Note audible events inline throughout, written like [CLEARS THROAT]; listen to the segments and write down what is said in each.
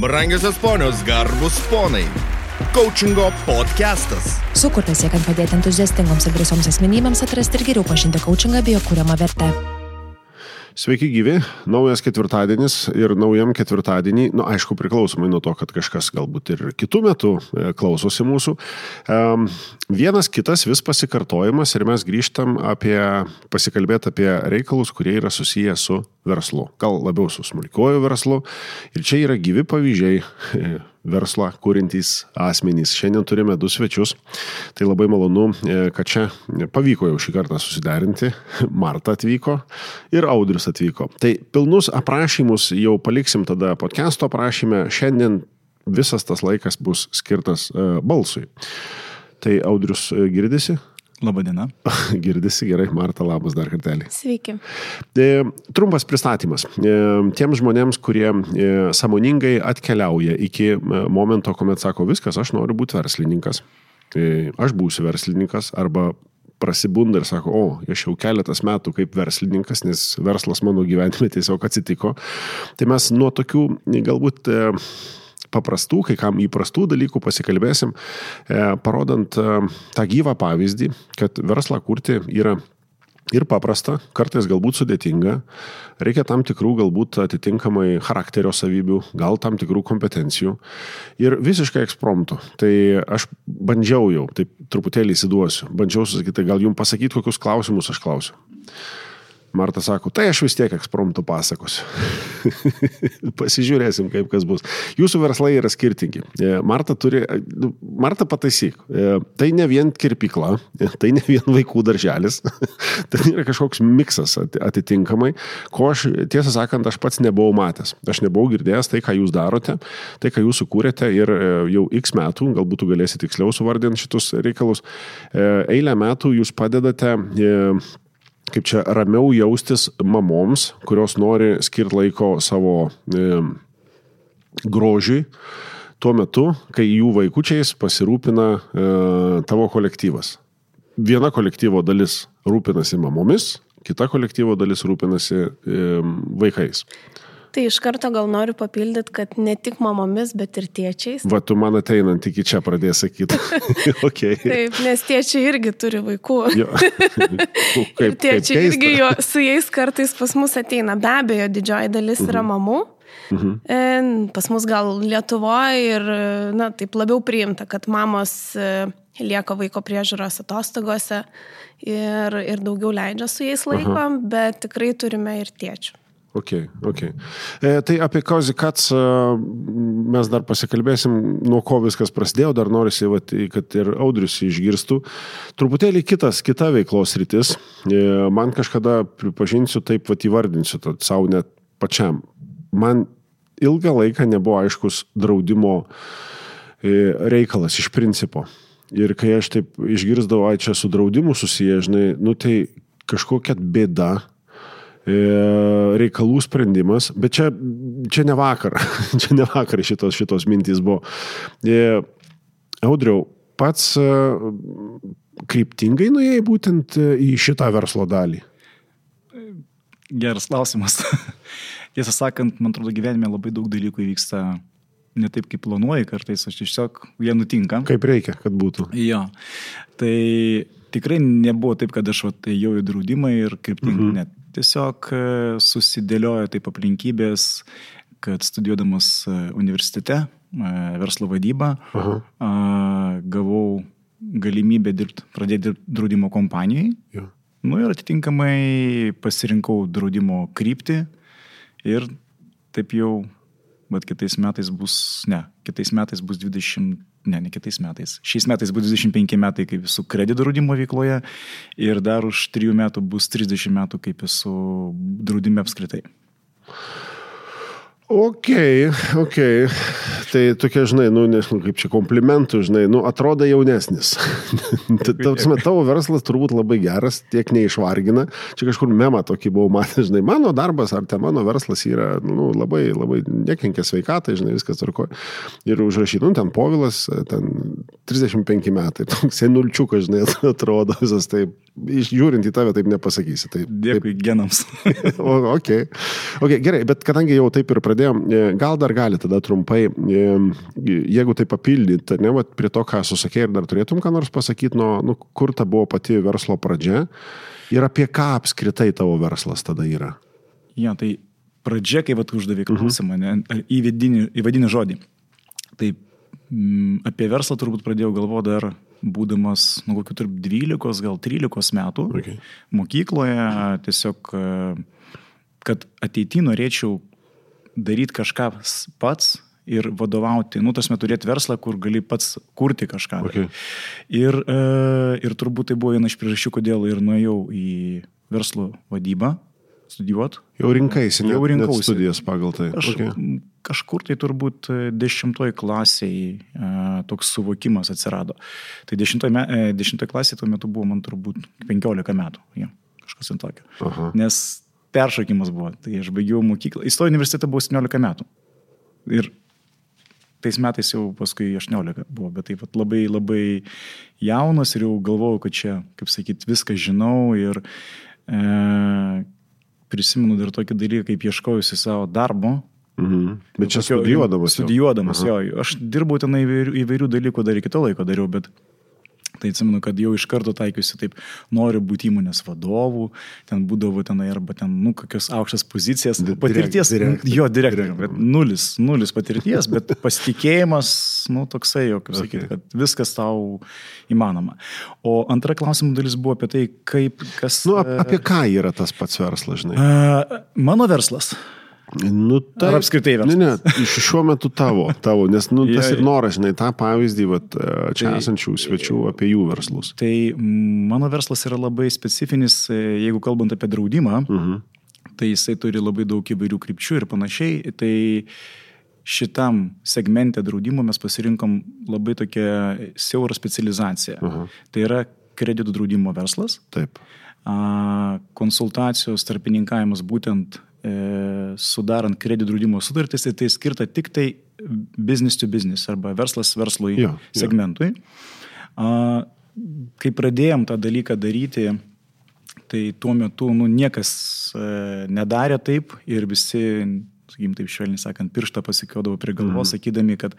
Brangiosios ponios, garbus ponai. Coachingo podcastas. Sukurtas siekiant padėti entuziastingoms ir drąsioms asmenybėms atrasti ir geriau pažinti coachingą bei jo kūriamą vertę. Sveiki gyvi, naujas ketvirtadienis ir naujam ketvirtadienį, na nu, aišku, priklausomai nuo to, kad kažkas galbūt ir kitų metų e, klausosi mūsų. Vienas kitas vis pasikartojimas ir mes grįžtam apie, pasikalbėti apie reikalus, kurie yra susiję su verslu, gal labiau su smulkiuoju verslu. Ir čia yra gyvi pavyzdžiai verslą kūrintys asmenys. Šiandien turime du svečius. Tai labai malonu, e, kad čia pavyko jau šį kartą susiderinti. [LAUGHS] Marta atvyko ir Audrius atvyko. Tai pilnus aprašymus jau paliksim tada podcast'o aprašymę. Šiandien visas tas laikas bus skirtas e, balsui. Tai Audrius e, girdisi? Labadiena. [LAUGHS] Girdisi gerai, Marta, labas dar kartelį. Sveiki. E, trumpas pristatymas. E, tiems žmonėms, kurie e, samoningai atkeliauja iki momento, kuomet sako, viskas, aš noriu būti verslininkas. Aš būsiu verslininkas arba prasibunda ir sako, o, aš jau keletas metų kaip verslininkas, nes verslas mano gyvenime tiesiog atsitiko. Tai mes nuo tokių galbūt paprastų, kai kam įprastų dalykų pasikalbėsim, e, parodant e, tą gyvą pavyzdį, kad verslą kurti yra ir paprasta, kartais galbūt sudėtinga, reikia tam tikrų galbūt atitinkamai charakterio savybių, gal tam tikrų kompetencijų ir visiškai ekspromtų. Tai aš bandžiau jau, taip truputėlį įsiduosiu, bandžiau susakyti, gal jums pasakyti, kokius klausimus aš klausiu. Marta sako, tai aš vis tiek ekspromtų pasakosiu. [LAUGHS] Pasižiūrėsim, kaip kas bus. Jūsų verslai yra skirtingi. E, Marta turi, nu, Marta pataisyk, e, tai ne vien kirpykla, e, [LAUGHS] tai ne vien vaikų darželis, [LAUGHS] tai yra kažkoks miksas atitinkamai, ko aš, tiesą sakant, aš pats nebuvau matęs. Aš nebuvau girdėjęs tai, ką jūs darote, tai, ką jūs sukūrėte ir jau x metų, galbūt galėsite tiksliau suvardinti šitus reikalus, eilę metų jūs padedate kaip čia ramiau jaustis mamoms, kurios nori skirti laiko savo e, grožiui, tuo metu, kai jų vaikučiais pasirūpina e, tavo kolektyvas. Viena kolektyvo dalis rūpinasi mamomis, kita kolektyvo dalis rūpinasi e, vaikais. Tai iš karto gal noriu papildyti, kad ne tik mamomis, bet ir tėčiais. Va, tu man ateinant iki čia pradės sakyti. [LAUGHS] okay. Taip, nes tėčiai irgi turi vaikų. [LAUGHS] kaip, ir tėčiai kaip irgi jo, su jais kartais pas mus ateina. Be abejo, didžioji dalis yra mhm. mamų. Mhm. Pas mus gal Lietuvoje ir, na, taip labiau priimta, kad mamos e, lieka vaiko priežiūros atostogose ir, ir daugiau leidžia su jais laiko, Aha. bet tikrai turime ir tėčių. Ok, ok. E, tai apie Kozi Kats e, mes dar pasikalbėsim, nuo ko viskas prasidėjo, dar norisi, vat, kad ir audrius išgirstų. Truputėlį kitas, kita veiklos rytis. E, man kažkada, pripažinsiu, taip vat įvardinsiu, savo net pačiam. Man ilgą laiką nebuvo aiškus draudimo e, reikalas iš principo. Ir kai aš taip išgirdavau, ai čia su draudimu susiję, žinai, nu tai kažkokia bėda reikalų sprendimas, bet čia, čia ne vakar, [LAUGHS] čia ne vakar šitos, šitos mintys buvo. E, Audriau, pats e, kryptingai nuėjai būtent į šitą verslo dalį? Geras klausimas. [LAUGHS] Tiesą sakant, man atrodo, gyvenime labai daug dalykų įvyksta ne taip, kaip planuoji kartais, aš tiesiog jie nutinka. Kaip reikia, kad būtų. Jo. Tai tikrai nebuvo taip, kad aš ėjau į draudimą ir kryptingai mhm. net tiesiog e, susidėliojo taip aplinkybės, kad studijuodamas e, universitete e, verslo vadybą Aha. gavau galimybę dirbti, pradėti dirbti draudimo kompanijai. Ja. Nu ir atitinkamai pasirinkau draudimo kryptį ir taip jau, bet kitais metais bus, ne, kitais metais bus 20 ne, ne kitais metais. Šiais metais bus 25 metai, kaip esu kredito draudimo veikloje ir dar už 3 metų bus 30 metų, kaip esu draudime apskritai. Ok, ok. Tai tokia, žinai, nu, nežinau, kaip čia komplimentų, žinai, nu, atrodo jaunesnis. [LAUGHS] Tavsime, tavo verslas turbūt labai geras, tiek neišvargina. Čia kažkur memą tokį buvau matęs, žinai, mano darbas ar te mano verslas yra, nu, labai, labai nekenkia sveikatai, žinai, viskas tvarko. Ir užrašytum, ten povilas, ten 35 metai, toks senulčiukas, žinai, atrodo visas taip, žiūrint į tave taip nepasakysi. Taip, Dėkui genams. [LAUGHS] o, okay. ok, gerai, bet kadangi jau taip ir pradėjom, e, gal dar gali tada trumpai, e, jeigu tai papildyti, ne, vat, prie to, ką susakė ir dar turėtum ką nors pasakyti, nuo, nu, kur ta buvo pati verslo pradžia ir apie ką apskritai tavo verslas tada yra. Ja, tai pradžia, kai vat uždavė klausimą, ne, įvadinį, įvadinį žodį. Tai mm, apie verslą turbūt pradėjau galvoti dar būdamas, nu, kokiu tarp 12, gal 13 metų Okay. mokykloje, tiesiog, kad ateity norėčiau daryti kažką pats ir vadovauti, nu, tas metu turėti verslą, kur gali pats kurti kažką. Okay. Ir, e, ir turbūt tai buvo viena iš priežasčių, kodėl ir nuėjau į verslo vadybą studijuoti. Jau rinkaisi, Jau rinkausi. studijas pagal tai. Aš Okay. kažkur tai turbūt e, dešimtoj klasiai a, toks suvokimas atsirado. Tai dešimtoj, e, dešimtoj klasiai tuo metu buvo man turbūt 15 metų. Ja, kažkas ant tokio. Aha. Nes peršokimas buvo. Tai aš baigiau mokyklą. Įstojau į universitetą buvo 17 metų. Ir tais metais jau paskui 18 buvo, bet taip pat labai labai jaunas ir jau galvojau, kad čia, kaip sakyt, viską žinau ir e, prisimenu dar tokį dalyką, kaip ieškojusi savo darbo. Mhm. Bet čia studijuodamas. Studijuodamas, jo. Aš dirbau ten įvairių, įvairių dalykų dar iki to laiko dariau, bet tai atsimenu, kad jau iš karto taikiusi taip, noriu būti įmonės vadovų, ten būdavo tenai arba ten, nu, kokios aukštas pozicijas, Di- patirties, direkt- jo, direktorių, direktorių. bet nulis, nulis patirties, bet [LAUGHS] pasitikėjimas, nu, toksai, jo, kaip sakyti, Okay. kad viskas tau įmanoma. O antra klausimų dalis buvo apie tai, kaip, kas... Nu, ap, apie ką yra tas pats verslas, žinai? A, mano verslas. Nu, tai, Ar apskritai verslas? Ne, ne, šiuo metu tavo, tavo nes nu, tas ir noras, žinai, tą pavyzdį vat, čia Tai- esančių svečių apie jų verslus. Tai mano verslas yra labai specifinis, e, jeigu kalbant apie draudimą, Mhm. tai jisai turi labai daug įvairių krypčių ir panašiai. Tai šitam segmente draudimo mes pasirinkom labai tokią siaurą specializaciją. Aha. Tai yra kreditų draudimo verslas, Taip. konsultacijos, tarpininkavimas būtent e, sudarant kreditų draudimo sutartis, ir tai skirta tik tai business to business arba verslas verslui Jo, jo. segmentui. A, kai pradėjom tą dalyką daryti, tai tuo metu nu, niekas e, nedarė taip ir visi, sakykim, taip švelniai sakant, pirštą pasikiodavo prie galvos, mhm. sakydami, kad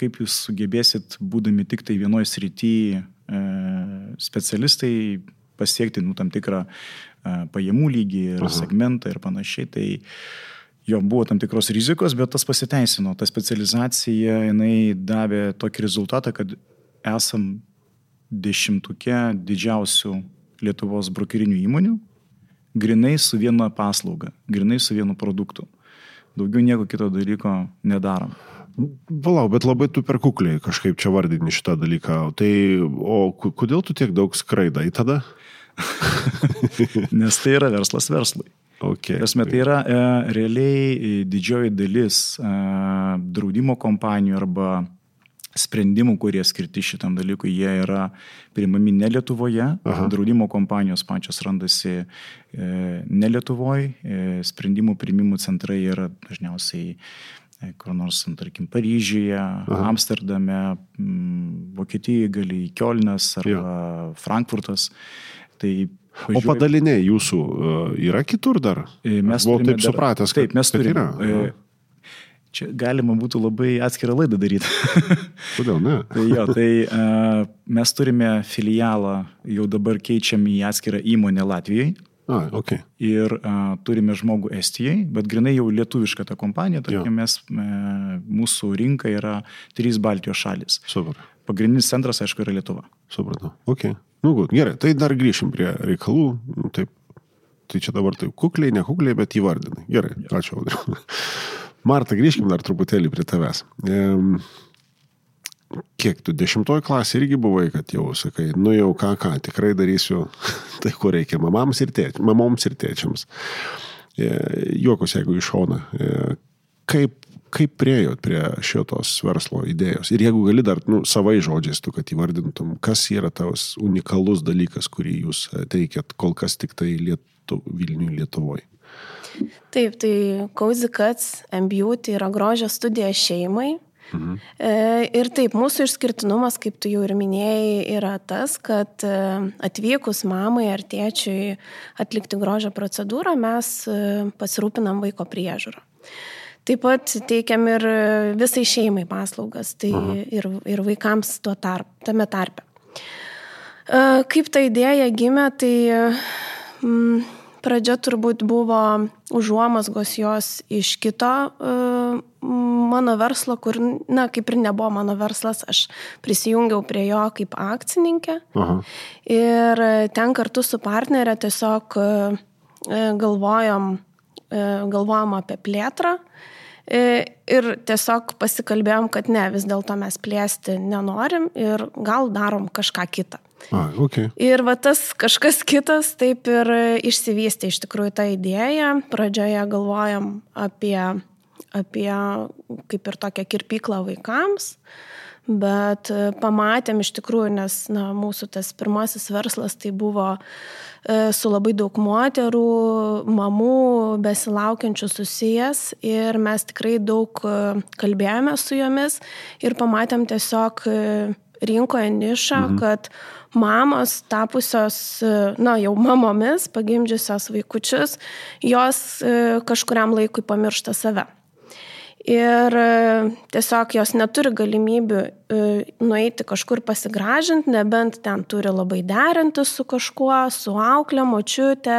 kaip jūs sugebėsit, būdami tik tai vienoje srityje e, specialistai, pasiekti nu, tam tikrą e, pajamų lygį ir Aha. segmentą ir panašiai. Tai jo buvo tam tikros rizikos, bet tas pasiteisino. Ta specializacija, jinai davė tokį rezultatą, kad esam dešimtuke didžiausių Lietuvos brokerinių įmonių, grinai su viena paslauga, grinai su vienu produktu. Daugiau nieko kito dalyko nedarom. Valau, bet labai tu per kukliai kažkaip čia vardini šitą dalyką. Tai, o kodėl tu tiek daug skraidai tada? [LAUGHS] Nes tai yra verslas verslui. Okay. Prasme, tai yra e, realiai e, didžioji dalis e, draudimo kompanijų arba sprendimų, kurie skirti šitam dalykui, jie yra priimami ne Lietuvoje. Aha. Draudimo kompanijos pačios randasi e, ne Lietuvoje. E, sprendimų priimimų centrai yra dažniausiai e, kur nors, tarkim, Paryžiuje, Aha. Amsterdame, Vokietijoje gali į Kielnas arba Frankfurtas. Tai O važiuoji- padaliniai jūsų uh, yra kitur dar? E, Mes turime taip dar- supratęs, kad, Taip, mes kad turime. yra. e, Čia galima būtų labai atskirą laidą daryti. [LAUGHS] Kodėl ne? tai jo, tai mes turime filialą, jau dabar keičiam į atskirą įmonę Latvijai. A, ok. Ir uh, turime žmogų Estijai, bet grinai jau lietuviška ta kompanija, tarkim, mes, uh, mūsų rinka yra trys Baltijos šalis. Super. Pagrindinis centras, aišku, yra Lietuva. Supratau. Ok. Nu, gerai, tai dar grįšim prie reikalų. Nu, Taip. Tai čia dabar taip kukliai, nekukliai, bet įvardinai. Gerai, ačiū, Audriu. [LAUGHS] Marta, grįžkim dar truputėlį prie tavęs. Ehm, kiek tu dešimtoj klasė irgi buvai, kad jau sakai, nu jau ką, ką, tikrai darysiu [LAUGHS] tai, ko reikia mamams ir tėčiams, mamoms ir tėčiams. E, Juokus, jeigu iš šona. E, kaip, kaip priejot prie šitos verslo idėjos? Ir jeigu gali dar nu, savai žodžiais, tu kad įvardintum, kas yra tavas unikalus dalykas, kurį jūs e, teikiat kol kas tik tai Lietu, Vilniui Lietuvoje. Taip, tai and Beauty yra grožio studija šeimai. Mhm. Ir taip, mūsų išskirtinumas, kaip tu jau ir minėjai, yra tas, kad atvykus mamai ar tėčiui atlikti grožio procedūrą, mes pasirūpinam vaiko priežiūrą. Taip pat teikiam ir visai šeimai paslaugas, tai Aha. ir, ir vaikams tuo tarp, tame tarpe. Kaip ta idėja gimė, tai mm, pradžia turbūt buvo užuomasgos jos iš kito mano verslo, kur, na, kaip ir nebuvo mano verslas, aš prisijungiau prie jo kaip akcininkė. Aha. Ir ten kartu su partnerė tiesiog galvojom, galvojom apie plėtrą. Ir tiesiog pasikalbėjom, kad ne, vis dėlto mes plėsti nenorim ir gal darom kažką kitą. A, okay. Ir va tas kažkas kitas taip ir išsivystė iš tikrųjų tą idėją. Pradžioje galvojam apie, apie kaip ir tokią kirpyklą vaikams. Bet pamatėm iš tikrųjų, nes na, mūsų tas pirmasis verslas tai buvo e, su labai daug moterų, mamų besilaukiančių susijęs ir mes tikrai daug e, kalbėjome su jomis ir pamatėm tiesiog e, rinkoje nišą, mhm. kad mamos tapusios, na, jau mamomis, pagimdžiusios vaikučius, jos e, kažkuriam laikui pamiršta save. Ir e, tiesiog jos neturi galimybių e, nueiti kažkur pasigražinti, nebent ten turi labai derinti su kažkuo, su auklė, močiute,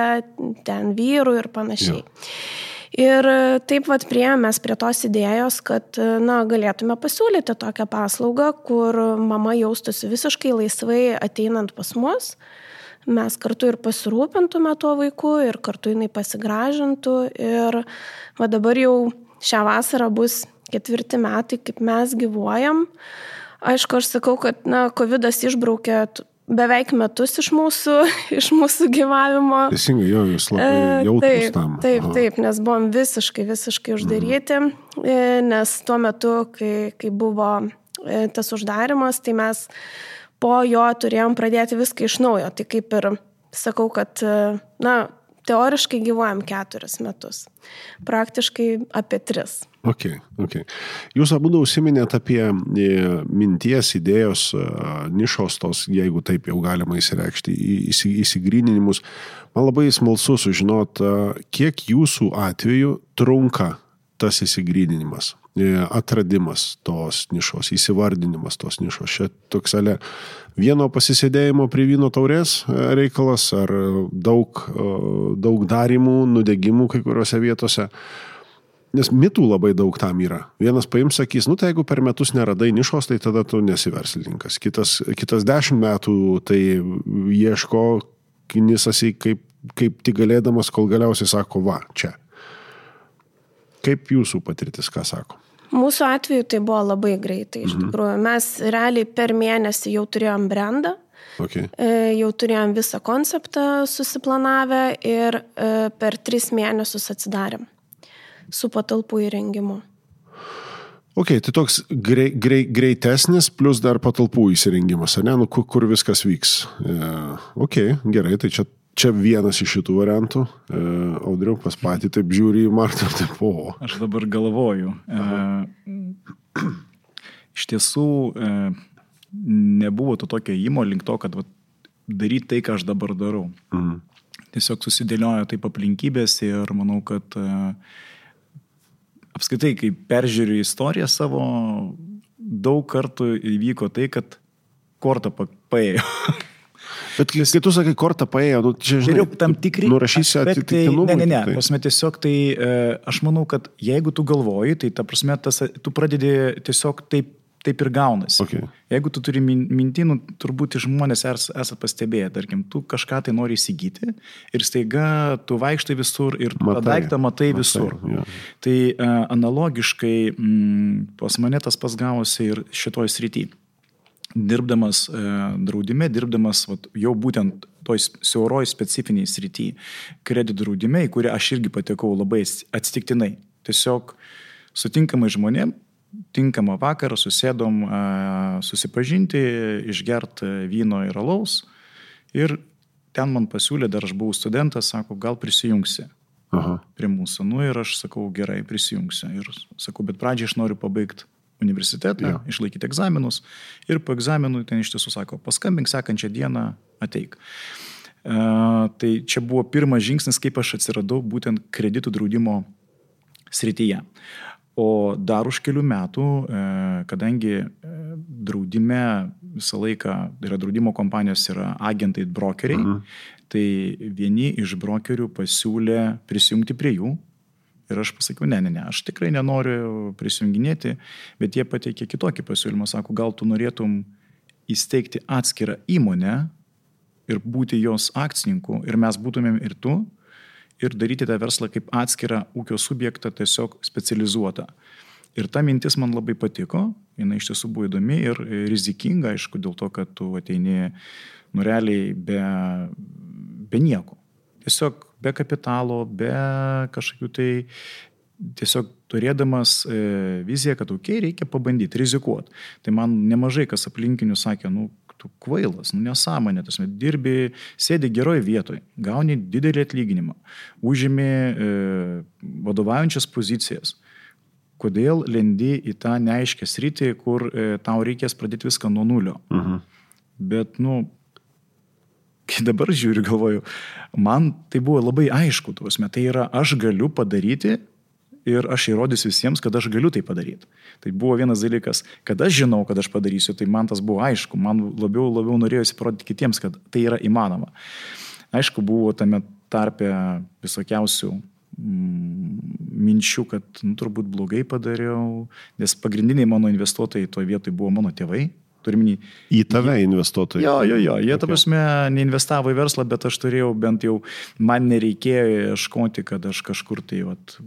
ten vyru ir panašiai. Jo. Ir taip pat priemės prie tos idėjos, kad na, galėtume pasiūlyti tokią paslaugą, kur mama jaustųsi visiškai laisvai ateinant pas mus. Mes kartu ir pasirūpintume tuo vaiku ir kartu jinai pasigražintų. Ir va dabar jau šią vasarą bus ketvirti metai, kaip mes gyvuojam. Aišku, aš sakau, kad na, COVID išbraukė beveik metus iš mūsų, [LAUGHS] iš mūsų gyvavimo. Teisingai, jo, jūs labai e, jautrus taip, tam. Taip, Aha. taip, nes buvom visiškai, visiškai uždaryti, mhm. nes tuo metu, kai, kai buvo e, tas uždarimas, tai mes po jo turėjom pradėti viską iš naujo. Tai kaip ir sakau, kad, na, teoriškai gyvuojam keturis metus, praktiškai apie tris. Okay, okay. Jūs abu užsiminėt apie e, minties, idėjos, e, nišos tos, jeigu taip jau galima įsireikšti, įsigryninimus. Man labai smalsu sužinot, e, kiek jūsų atveju trunka tas įsigryninimas, atradimas tos nišos, įsivardinimas tos nišos. Čia toks ale vieno pasisėdėjimo prie vyno taurės reikalas ar daug, daug darimų, nudegimų kai kuriuose vietose. Nes mitų labai daug tam yra. Vienas paims sakys, nu tai jeigu per metus neradai nišos, tai tada tu nesi verslininkas. Kitas, kitas dešimt metų tai ieško, kinisasi kaip, kaip tik galėdamas, kol galiausiai sako, va, čia. Kaip jūsų patirtis, ką sako? Mūsų atveju tai buvo labai greitai. Iš mhm. tikrųjų, mes realiai per mėnesį jau turėjom brandą. Okay. E, jau turėjom visą konceptą susiplanavę ir e, per tris mėnesius atsidarėm su patalpų įrengimu. Ok, tai toks grei, grei, greitesnis plus dar patalpų įsirengimas, ne, nu, kur, kur viskas vyks. E, ok, gerai, tai čia, čia vienas iš šitų variantų. E, Audriu, pas patį taip žiūri į Martą, taip o. Aš dabar galvoju. E, iš tiesų e, nebuvo to tokio įmo link to, kad va, daryti tai, ką aš dabar darau. Mhm. Tiesiog susidėliojo taip aplinkybės ir manau, kad e, apskaitai, kai peržiūriu istoriją savo, daug kartų įvyko tai, kad kortą paėjo. [LAUGHS] Bet kai tu sakai, kortą paėjo, nu, čia žinai, Geriau, tam tikri. Nurašysi atitiktinumą. Ne, ne, ne. Tai. Prasme, tiesiog tai, e, aš manau, kad jeigu tu galvoji, tai ta prasme, tas, tu pradedi tiesiog taip taip ir gaunasi. Okay. Jeigu tu turi mintį, nu, turbūt žmonės esate pastebėję, tarkim, tu kažką tai nori įsigyti ir staiga tu vaikštai visur ir matai, tą daiktą matai, matai visur. Ja. Tai uh, analogiškai mm, pas mane tas pas gavosi ir šitoj srity. Dirbdamas e, draudime, dirbdamas vat, jau būtent toj siauroj specifiniai srity, kreditų draudime, į kurią aš irgi patekau labai atsitiktinai. Tiesiog sutinkamai žmonėm, tinkamą vakarą susėdom susipažinti, išgert vyno ir alaus. Ir ten man pasiūlė, dar aš buvau studentas, sako, gal prisijungsi Aha. prie mūsų. Nu ir aš sakau, gerai, prisijungsiu. Ir sakau, bet pradžiai aš noriu pabaigti universitetą, Jo. išlaikyti egzaminus ir po egzaminų ten iš tiesų sako, paskambink sekančią dieną, ateik. Uh, tai čia buvo pirmas žingsnis, kaip aš atsiradau būtent kreditų draudimo srityje. O dar už kelių metų, e, kadangi e, draudime visą laiką yra draudimo kompanijos, yra agentai, brokeriai, mhm. tai vieni iš brokerių pasiūlė prisijungti prie jų. Ir aš pasakiau, ne, ne, ne, aš tikrai nenoriu prisijunginėti, bet jie pateikė kitokį pasiūlymą, sako, gal tu norėtum įsteigti atskirą įmonę ir būti jos akcininku ir mes būtumėm ir tu, ir daryti tą verslą kaip atskirą ūkio subjektą, tiesiog specializuotą. Ir ta mintis man labai patiko, jinai iš tiesų buvo įdomi ir rizikinga, aišku, dėl to, kad tu ateini nureliai be, be nieko. Tiesiog be kapitalo, be kažkokių tai tiesiog turėdamas e, viziją, kad, okei, okay, reikia pabandyti, rizikuoti. Tai man nemažai kas aplinkinių sakė, nu, tu kvailas, nu nesąmonė, tas met dirbi, sėdi geroje vietoje, gauni didelį atlyginimą, užimi e, vadovaujančias pozicijas. Kodėl lendi į tą neaiškę sritį, kur e, tau reikės pradėti viską nuo nulio. Mhm. Bet, nu, kai dabar žiūriu, galvoju, man tai buvo labai aišku, tuos metai tai yra, aš galiu padaryti ir aš įrodysiu visiems, kad aš galiu tai padaryti. Tai buvo vienas dalykas, kad aš žinau, kad aš padarysiu, tai man tas buvo aišku, man labiau, labiau norėjosi parodyti kitiems, kad tai yra įmanoma. Aišku, buvo tame tarpe visokiausių mm, minčių, kad nu, turbūt blogai padariau, nes pagrindiniai mano investuotojai toje vietoje buvo mano tėvai, Turimini, į tave investuotojai. Jo, jo, jo. Jie, okay. ta prasme, neinvestavo į verslą, bet aš turėjau bent jau, man nereikėjo ieškoti, kad aš kažkur tai, vat,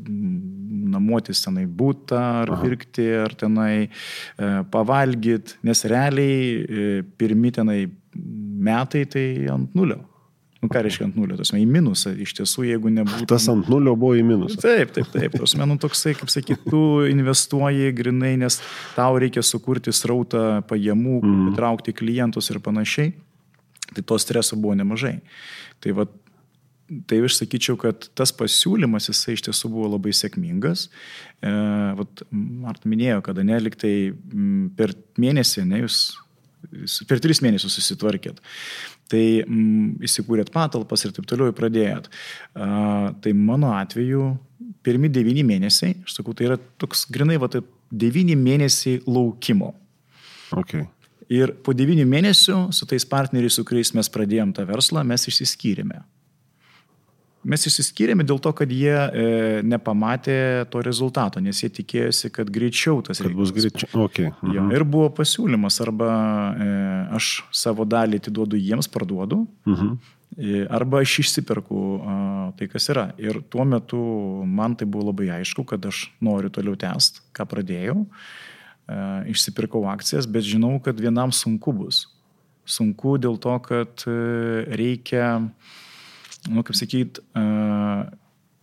namuotis tenai būtą, ar Aha. pirkti, ar tenai e, pavalgyti, nes realiai e, pirmi tenai metai tai ant nulio. Nu, ką reiškia ant nulio, tas į minusą, iš tiesų, jeigu nebūtų. Tas ant nulio buvo į minusą. Taip, taip, taip. Tas nu, toksai, kaip sakyt, tu investuoji grinai, nes tau reikia sukurti srautą pajamų, mm. pritraukti klientus ir panašiai. Tai to streso buvo nemažai. Tai va, tai aš sakyčiau, kad tas pasiūlymas jisai iš tiesų buvo labai sėkmingas. E, vat, Marta minėjo, kad neliktai per mėnesį, ne jūs per tris mėnesius susitvarkėt. Tai mm, įsikūrėt patalpas ir taip toliau pradėjot. Uh, tai mano atveju pirmi devyni mėnesiai, aš sakau, tai yra toks grinai, va, tai devyni mėnesiai laukimo. Okay. Ir po devynių mėnesių su tais partneriais, su kuriais mes pradėjom tą verslą, mes išsiskyrėme. Mes išsiskyrėme dėl to, kad jie e, nepamatė to rezultato, nes jie tikėjosi, kad greičiau tas kad bus greičiau. Okay. Mhm. Jo, ir buvo pasiūlymas, arba e, aš savo dalį atiduodu jiems, parduodu, mhm. e, arba aš išsiperku a, tai, kas yra. Ir tuo metu man tai buvo labai aišku, kad aš noriu toliau tęsti, ką pradėjau. E, išsipirkau akcijas, bet žinau, kad vienam sunku bus. Sunku dėl to, kad e, reikia nu, kaip sakyt,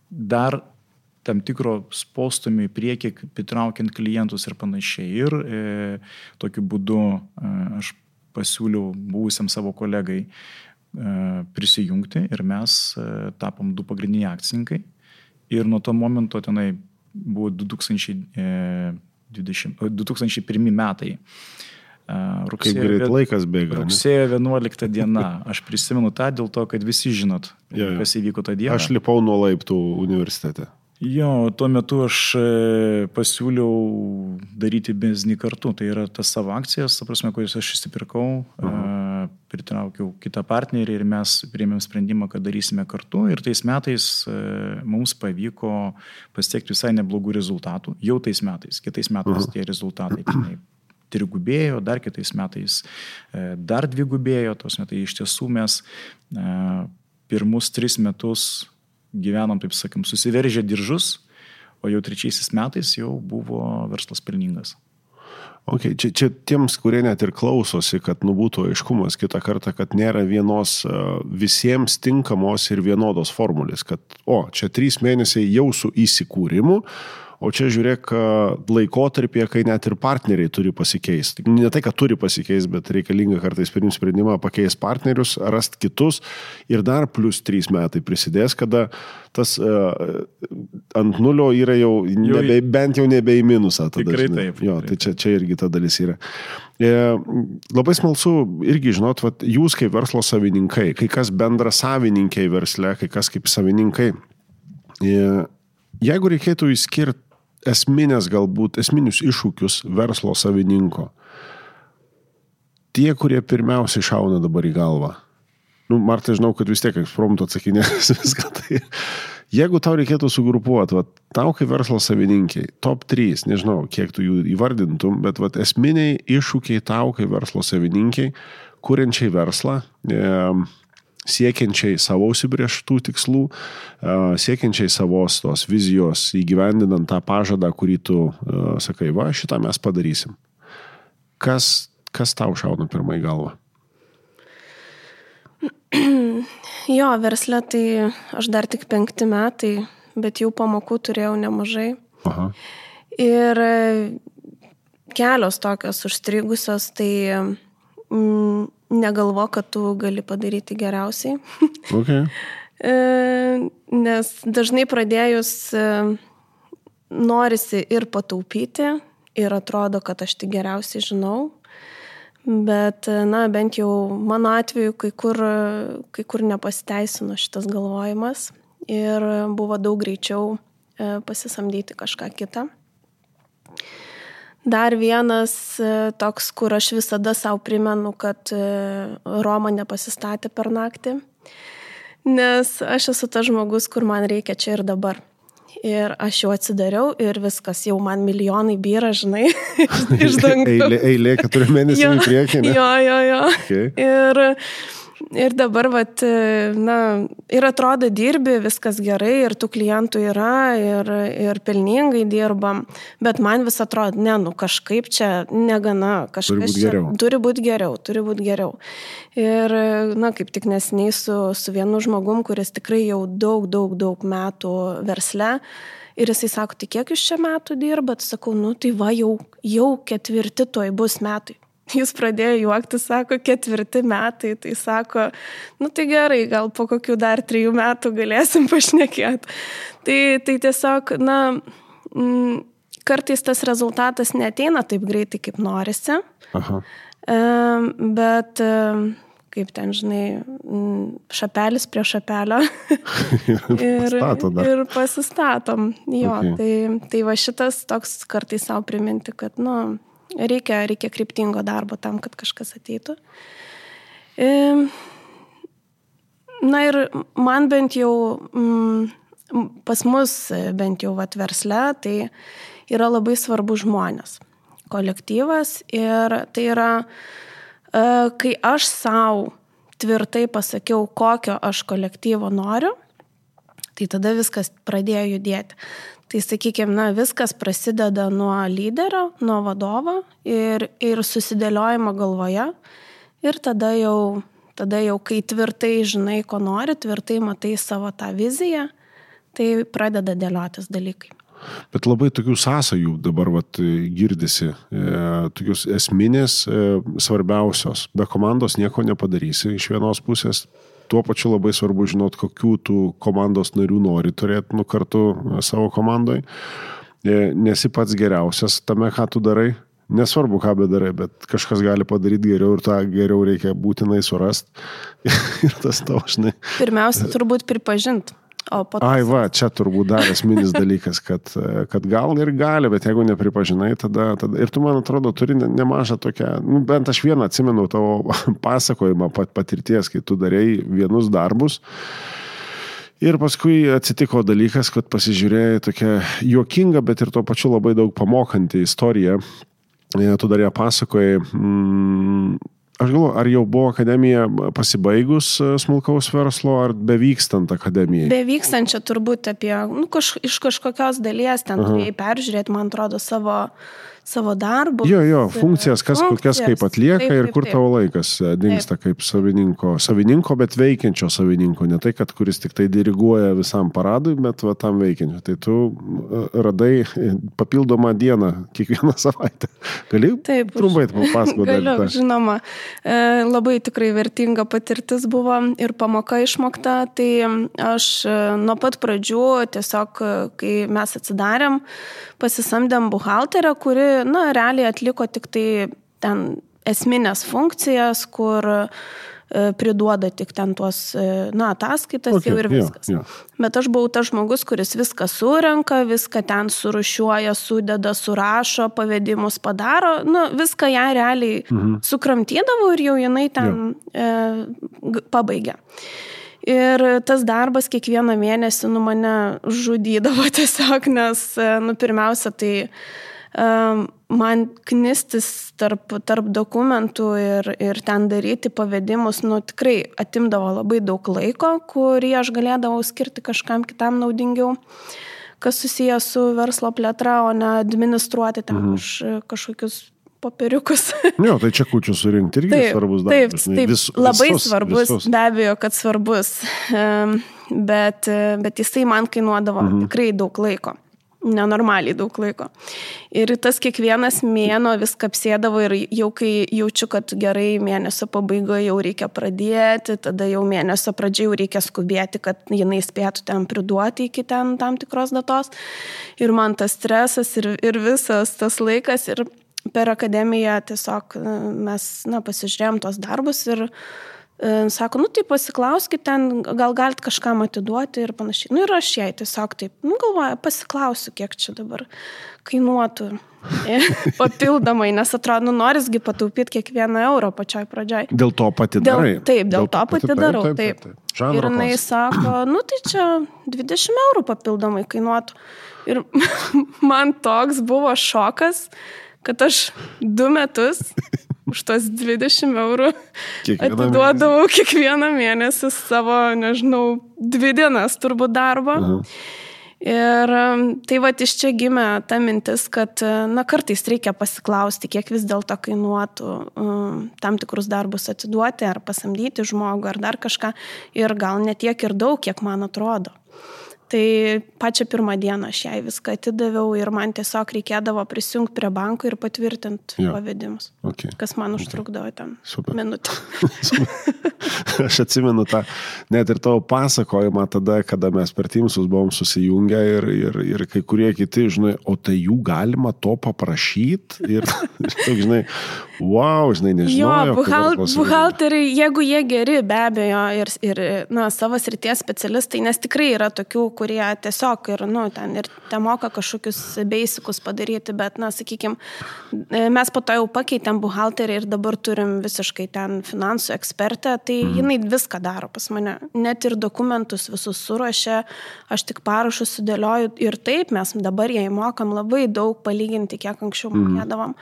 dar tam tikro postumio į priekį, pritraukiant klientus ir panašiai. Ir e, tokiu būdu e, aš pasiūliau buvusiam savo kolegai e, prisijungti ir mes e, tapom du pagrindiniai akcininkai. Ir nuo to momento tenai buvo 2020, 2001 e, metai. Rugsėjo, Kaip greit laikas bėga. Rugsėjo 11 diena. Aš prisimenu tą dėl to, kad visi žinot, jo, jo. kas įvyko tą dieną. Aš lipau nuo laiptų universitete. Jo, tuo metu aš e, pasiūliau daryti biznį kartu. Tai yra tas savo akcijas, ta prasme, kurias aš įsipirkau, uh -huh. pritraukiau kitą partnerį ir mes priėmėm sprendimą, kad darysime kartu. Ir tais metais e, mums pavyko pasiekti visai neblogų rezultatų. Jau tais metais, kitais metais -huh. tie rezultatai trigubėjo, dar kitais metais e, dar dvigubėjo, tos metai iš tiesų mes e, pirmus tris metus gyvenom, taip sakim, susiveržę diržus, o jau trečiaisiais metais jau buvo verslas pelningas. Okay, čia, čia tiems, kurie net ir klausosi, kad nu būtų aiškumas kitą kartą, kad nėra vienos e, visiems tinkamos ir vienodos formulės, kad, o, čia trys mėnesiai jau su įsikūrimu, O čia žiūrėk laikotarpėje, kai net ir partneriai turi pasikeisti. Ne tai, kad turi pasikeisti, bet reikalinga kartais priimti sprendimą pakeisti partnerius, rasti kitus ir dar plus trys metai prisidės, kada tas uh, ant nulio yra jau, nebe, bent jau nebe į minusą. Tada, Tikrai žinai. taip, Jo, tai čia, čia irgi ta dalis yra. E, labai smalsu irgi žinot, vat, jūs kaip verslo savininkai, kai kas bendra savininkai versle, kai kas kaip savininkai. E, jeigu reikėtų išskirti esminės galbūt, esminius iššūkius verslo savininko, tie, kurie pirmiausiai šauna dabar į galvą. Nu, Marta, žinau, kad vis tiek ekspromtu atsakinės [LAUGHS] viską. Tai jeigu tau reikėtų sugrupuoti, va, tau kaip verslo savininkiai, top 3, nežinau, kiek tu jų įvardintum, bet va, esminiai iššūkiai tau kaip verslo savininkiai, kuriančiai verslą, e, siekiančiai savo užsibrieštų tikslų, siekiančiai savos tos vizijos, įgyvendinant tą pažadą, kurį tu sakai, va, šitą mes padarysim. Kas, kas tau šauna pirmą į galvą? Jo, verslė tai aš dar tik penkti metai, bet jau pamokų turėjau nemažai. Aha. Ir e, kelios tokios užstrigusios, tai mm, negalvo, kad tu gali padaryti geriausiai. [LAUGHS] Okay. E, Nes dažnai pradėjus e, norisi ir pataupyti, ir atrodo, kad aš tik geriausiai žinau. Bet, e, na, bent jau mano atveju kai kur, kai kur nepasiteisino šitas galvojimas ir buvo daug greičiau pasisamdyti kažką kitą. Dar vienas e, toks, kur aš visada savo primenu, kad e, Roma nepasistatė per naktį, nes aš esu tas žmogus, kur man reikia čia ir dabar. Ir aš jau atsidariau ir viskas, jau man milijonai byra, žinai, [LAUGHS] iš [LAUGHS] dangaus. Eilė, eilė keturių mėnesių į priekį. Ne? Jo, jo, jo. Okay. Ir, ir dabar, vat, na, ir atrodo dirbi, viskas gerai, ir tų klientų yra, ir, ir pelningai dirbam, bet man vis atrodo, ne, nu kažkaip čia negana, kažkas būt čia geriau. turi būti geriau, turi būti geriau. Ir, na, kaip tik nesiniai su, su vienu žmogum, kuris tikrai jau daug, daug, daug metų versle. Ir jisai sako, tai kiek jūs čia metų dirbat? Sakau, nu tai va, jau, jau ketvirti toj bus metai. Jis pradėjo juokti, sako, ketvirti metai, tai sako, nu tai gerai, gal po kokių dar trijų metų galėsim [LAUGHS] pašnekėti. Tai, tai tiesiog, na, mm, kartais tas rezultatas neteina taip greitai, kaip norisi, Aha. Bet, kaip ten, žinai, mm, šapelis prie šapelio. [LAUGHS] ir, ir pasistatom. Jo, okay. tai, tai va šitas toks kartais savo priminti, kad, nu, reikia, reikia kryptingo darbo tam, kad kažkas ateitų. Em, Na ir man bent jau, mm, pas mus bent jau vat versle, tai yra labai svarbu žmonės, kolektyvas ir tai yra, e, kai aš savo tvirtai pasakiau, kokio aš kolektyvo noriu, tai tada viskas pradėjo judėti. Tai sakykime, na, viskas prasideda nuo lyderio, nuo vadovo ir, ir susidėliojimo galvoje. Ir tada jau, tada jau, kai tvirtai žinai, ko nori, tvirtai matai savo tą viziją, tai pradeda dėliotis dalykai. Bet labai tokių sąsajų dabar vat, girdisi, e, tokius esminės, e, svarbiausios. Be komandos nieko nepadarysi iš vienos pusės. Tuo pačiu labai svarbu žinot, kokių tų komandos narių nori turėti nu kartu e, savo komandoje. Nesi pats geriausias tame, ką tu darai. Nesvarbu, ką bedarai, bet kažkas gali padaryti geriau ir tą geriau reikia būtinai surasti. [LAUGHS] ir tas tau, žinai. Pirmiausia, turbūt pripažinti. O po to... Ai, va, čia turbūt dar esminis [LAUGHS] dalykas, kad, kad gal ir gali, bet jeigu nepripažinai, tada, tada ir tu, man atrodo, turi ne- nemažą tokią, nu, bent aš vieną atsimenu tavo [LAUGHS] pasakojimą pat, patirties, kai tu darėjai vienus darbus. Ir paskui atsitiko dalykas, kad pasižiūrėjai tokia juokinga, bet ir tuo pačiu labai daug pamokanti istorija. E, Tu dar ją pasakojai. Mm, Aš galvoju, ar jau buvo akademija pasibaigus e, smulkaus verslo, ar bevykstant akademijai? Bevykstančią turbūt apie, nu, kaž, iš kažkokios dalies ten turėjai peržiūrėti, man atrodo, savo savo darbus. Jo, jo, funkcijas, kas kokias kaip atlieka Taip, ir taip, kur taip. tavo laikas e, dingsta kaip savininko. Savininko, bet veikiančio savininko. Ne tai, kad kuris tik tai diriguoja visam paradui, bet va tam veikiančio. Tai tu e, radai e, papildomą dieną kiekvieną [LAUGHS] savaitę. Gali Taip, trumpai papasakoti dar. Galiu, tą? žinoma, labai tikrai vertinga patirtis buvo ir pamoka išmokta. Tai aš nuo pat pradžių tiesiog, kai mes atsidarėm, pasisamdėm buhalterę, kuri, na, realiai atliko tik tai ten esminės funkcijas, kur e, priduoda tik ten tuos, e, na, ataskaitas Okay, jau ir viskas. jo. Bet aš buvau tas žmogus, kuris viską surenka, viską ten surušiuoja, sudeda, surašo, pavedimus padaro, nu, viską ją realiai mhm. sukramtydavau ir jau jinai ten e, g- pabaigė. Ir tas darbas kiekvieną mėnesį nu mane žudydavo [LAUGHS] tiesiog, nes, e, nu, pirmiausia, tai man knistis tarp, tarp dokumentų ir, ir ten daryti pavedimus, nu, tikrai atimdavo labai daug laiko, kurį aš galėdavau skirti kažkam kitam naudingiau, kas susijęs su verslo plėtra, o ne administruoti ten mhm. kaž, kažkokius popieriukus. [LAUGHS] Jo, tai čia kučių surinkti irgi Taip, svarbus taip, darbas. žinai, taip, vis- labai visus- svarbus, visus. be abejo, kad svarbus, bet, bet jisai man kainuodavo mhm. tikrai daug laiko. Nenormaliai daug laiko. Ir tas kiekvienas mėno vis kapsėdavo ir jau kai jaučiu, kad gerai mėnesio pabaigoje jau reikia pradėti, tada jau mėnesio pradžiai jau reikia skubėti, kad jinai spėtų ten priduoti iki ten tam tikros datos. Ir man tas stresas ir, ir visas tas laikas ir per akademiją tiesiog e, mes na, pasižiūrėjom tos darbus ir e, sako, nu tai pasiklauskit ten, gal galit kažkam atiduoti ir panašiai. Nu ir aš jai tiesiog taip, nu galvoju, pasiklausiu, kiek čia dabar kainuotų [LAUGHS] E, papildomai, nes atrodo, nu, norisgi pataupyti kiekvieną eurą pačioj pradžioj. Dėl to pati Dėl, darai. taip, dėl to pati darau. Taip, taip. Žanro Ir jinai sako, [CLEARS THROAT] nu tai čia 20 eurų papildomai kainuotų. Ir [LAUGHS] man toks buvo šokas, kad aš du metus už tos 20 eurų Kiekvieną atiduodavau kiekvieną mėnesį savo, nežinau, dvi dienas turbūt darbą. Aha. Ir um, tai va iš čia gimė ta mintis, kad, uh, na, kartais reikia pasiklausti, kiek vis dėlto kainuotų um, tam tikrus darbus atiduoti, ar pasamdyti žmogų, ar dar kažką. Ir gal ne tiek ir daug, kiek man atrodo. Tai pačią pirmą dieną aš jai viską atidaviau ir man tiesiog reikėdavo prisijungti prie banko ir patvirtinti Jo. pavedimus. Okay. Kas man užtrukdavo ten Super. minutę. [LAUGHS] Aš atsimenu tą, net ir tavo pasakojimą tada, kada mes per Teamsus buvom susijungę ir, ir, ir kai kurie kiti, žinai, o tai jų galima to paprašyti ir, [LAUGHS] žinai, wow, žinai, Jo, nežinau. buhal, buhalteriai, jeigu jie geri, be abejo, ir, ir na, savo srities specialistai, nes tikrai yra tokių, kurie tiesiog ir, nu, ten ir te moka kažkokius beisikus padaryti, bet, na, sakykime, mes po to jau pakeitėm buhalterį ir dabar turim visiškai ten finansų ekspertę, tai Mhm. jinai viską daro pas mane. Net ir dokumentus visus suruošia, aš tik parašus sudėlioju ir taip mes dabar jai mokam labai daug palyginti, kiek anksčiau Mhm. mokėdavom.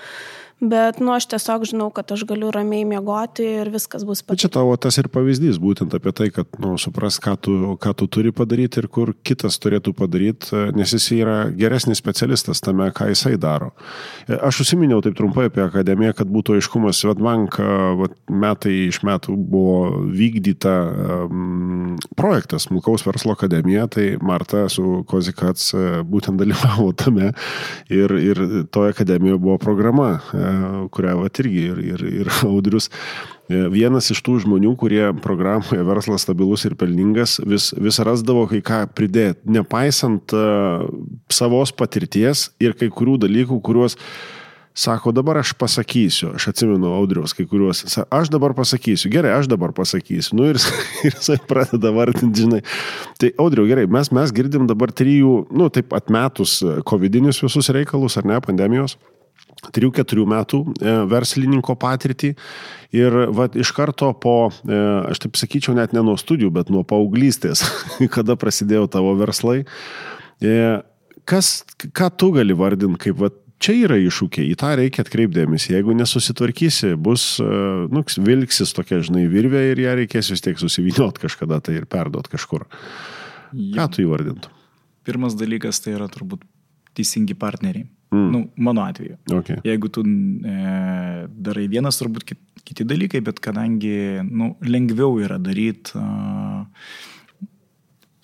Bet, nu, aš tiesiog žinau, kad aš galiu ramiai miegoti ir viskas bus Bet čia tavo tas ir pavyzdys, būtent apie tai, kad, nu, supras, ką tu, ką tu turi padaryti ir kur kitas turėtų padaryti, nes jis yra geresnis specialistas tame, ką jisai daro. Aš užsiminiau taip trumpai apie akademiją, kad būtų aiškumas, Svetbank metai iš metų buvo vykdyta um, projektas Smulkaus verslo akademija, tai Marta su Kozikats e, būtent dalyvavo tame ir, ir toje akademijoje buvo programa, e, kurią vat irgi ir, ir, ir [LAUGHS] Audrius E, Vienas iš tų žmonių, kurie programoje verslas stabilus ir pelningas, vis, vis rasdavo kai ką pridėti, nepaisant uh, savos patirties ir kai kurių dalykų, kuriuos sako, dabar aš pasakysiu, aš atsimenu Audriaus kai kuriuos, aš dabar pasakysiu, gerai, aš dabar pasakysiu, nu ir, [LAUGHS] ir jisai pradeda vardinti, žinai. Tai Audriau, gerai, mes, mes girdim dabar trijų, nu taip atmetus covidinius visus reikalus, ar ne, pandemijos. 3-4 metų e, verslininko patirtį ir va, iš karto po, e, aš taip sakyčiau, net ne nuo studijų, bet nuo paauglystės, [LAUGHS] kada prasidėjo tavo verslai. E, kas, ką tu gali vardinti kaip, va, čia yra iššūkiai, į tą reikia atkreipdėmės. Jeigu nesusitvarkysi, bus, nu, vilksis tokia, žinai, virvė ir ją reikės vis tiek susiviniot kažkada tai ir perduot kažkur. Ką tu įvardintum? Pirmas dalykas tai yra turbūt teisingi partneriai. Mm. Nu, mano atveju. Okay. Jeigu tu e, darai vienas, turbūt kit, kiti dalykai, bet kadangi nu, lengviau yra daryti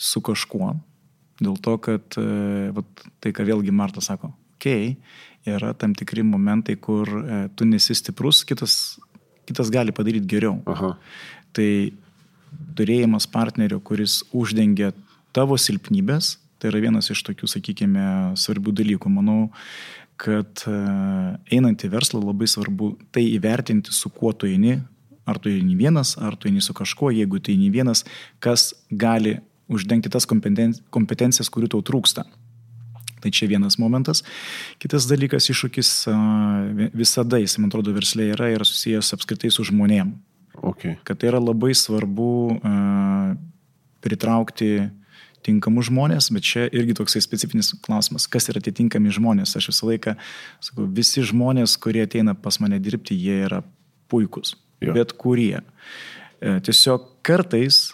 su kažkuo, dėl to, kad e, vat, tai, ką vėlgi Marta sako, okei, okay, yra tam tikri momentai, kur e, tu nesi stiprus, kitas, kitas gali padaryti geriau. Aha. Tai turėjimas partnerio, kuris uždengia tavo silpnybės, Tai yra vienas iš tokių, sakykime, svarbių dalykų. Manau, kad e, einant į verslą labai svarbu tai įvertinti, su kuo tu eini, ar tu eini vienas, ar tu eini su kažkuo, jeigu tu eini vienas, kas gali uždengti tas kompetencijas, kurių tau trūksta. Tai čia vienas momentas. Kitas dalykas, iššūkis visada, jis, man atrodo, verslė yra, yra susijęs apskritai su žmonėm. Okay. Kad tai yra labai svarbu uh, pritraukti tinkamus žmonės, bet čia irgi toksai specifinis klausimas, kas yra tie tinkami žmonės. Aš visą laiką sakau, visi žmonės, kurie ateina pas mane dirbti, jie yra puikus. Jo. Bet kurie. E, tiesiog kartais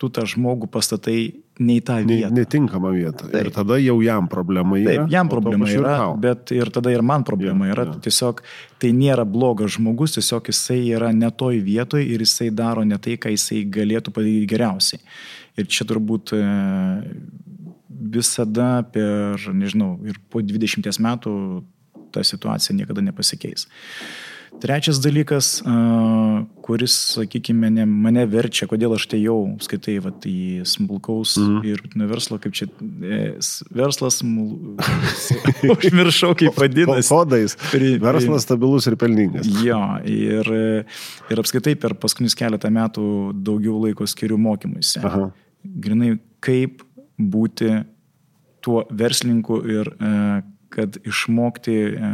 tu tą žmogų pastatai ne į tą vietą. Netinkamą vietą. Taip. Ir tada jau jam problema yra. Taip, jam problema yra, bet ir tada ir man problema ja, yra. Ja. Tiesiog tai nėra blogas žmogus, tiesiog jisai yra ne toj vietoj ir jisai daro ne tai, ką jisai galėtų padaryti geriausiai. Ir čia turbūt e, visada per, nežinau, ir po 20 metų ta situacija niekada nepasikeis. Trečias dalykas, kuris, sakykime, ne, mane verčia, kodėl aš tai jau skaitai vat, į smulkaus mm. ir verslo, kaip čia e, verslas, smul... [LAUGHS] užmiršau, kaip vadinasi. Kodais. Verslas stabilus ir pelningas. Jo, ir, ir apskaitai per paskutinius keletą metų daugiau laiko skiriu mokymuisi. Aha grinai kaip būti tuo verslininku ir e, kad išmokti e,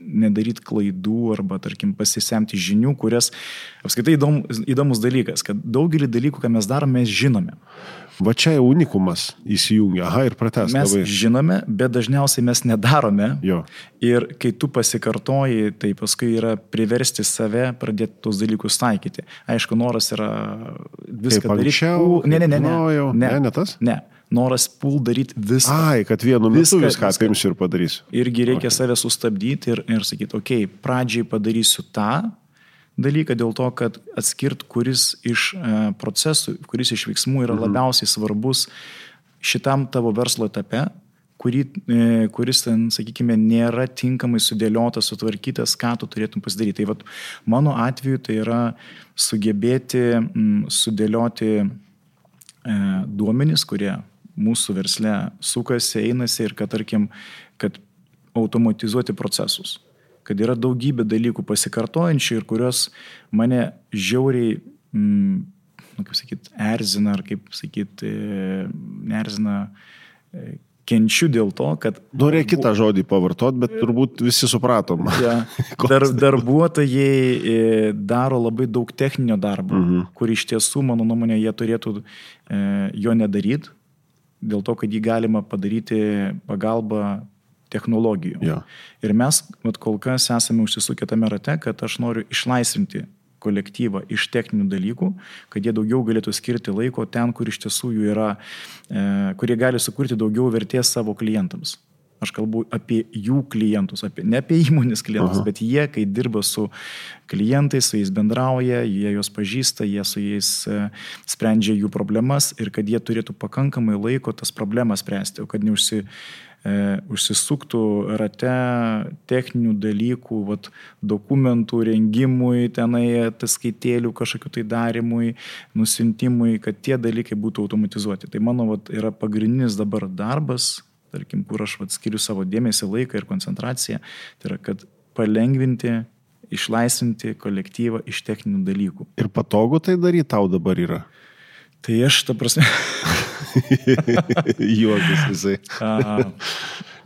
nedaryti klaidų arba, tarkim, pasisemti žinių, kurias apskaitai įdom, įdomus dalykas, kad daugelį dalykų, ką mes darome, mes žinome. Va čia jau unikumas įsijungia, aha, ir pratęs. Mes labai. žinome, bet dažniausiai mes nedarome. Jo. Ir kai tu pasikartoji, tai paskui yra priversti save pradėti tos dalykus taikyti. Aišku, noras yra viską daryti. Ne, ne, ne, ne. Ne, ne, ne tas? Ne. Noras pul daryti viską. Ai, kad vienu metu viską, viską apimsiu ir padarysiu. Irgi reikia okay. save sustabdyti ir, ir sakyti, okei, okay, pradžiai padarysiu tą, dalyką dėl to, kad atskirt, kuris iš e, procesų, kuris iš veiksmų yra mhm. labiausiai svarbus šitam tavo verslo etape, kuri, e, kuris ten, sakykime, nėra tinkamai sudėliotas, sutvarkytas, ką tu turėtum pasidaryti. Tai vat, mano atveju tai yra sugebėti m, sudėlioti e, duomenys, kurie mūsų versle sukasi, einasi ir kad, tarkim, kad automatizuoti procesus kad yra daugybė dalykų pasikartojančių ir kurios mane žiauriai, mm, nu, kaip sakyti, erzina ar kaip sakyti, nerzina, e, kenčiu dėl to, kad... Norėjau kitą žodį pavartot, bet turbūt visi supratom. Ja, [LAUGHS] dar, darbuotojai e, daro labai daug techninio darbo, mhm. kur iš tiesų, mano nuomonė, jie turėtų e, jo nedaryti, dėl to, kad jį galima padaryti pagalba technologijų. Ja. Ir mes vat, kol kas esame užsisukę tame rate, kad aš noriu išlaisvinti kolektyvą iš techninių dalykų, kad jie daugiau galėtų skirti laiko ten, kur iš tiesų jų yra, e, kurie gali sukurti daugiau vertės savo klientams. Aš kalbu apie jų klientus, apie, ne apie įmonės klientus, Aha. bet jie, kai dirba su klientais, su jais bendrauja, jie juos pažįsta, jie su jais e, sprendžia jų problemas ir kad jie turėtų pakankamai laiko tas problemas spręsti, o kad neužsi, e, užsisuktų rate techninių dalykų, vat, dokumentų rengimui, tenai ataskaitėlių kažkokiu tai darimui, nusintimui, kad tie dalykai būtų automatizuoti. Tai mano vat, yra pagrindinis dabar darbas, tarkim, kur aš vat, skiriu savo dėmesį, laiką ir koncentraciją, tai yra, kad palengvinti išlaisvinti kolektyvą iš techninių dalykų. Ir patogu tai daryti tau dabar yra? Tai aš, ta prasme. [LAUGHS] Juokis visai.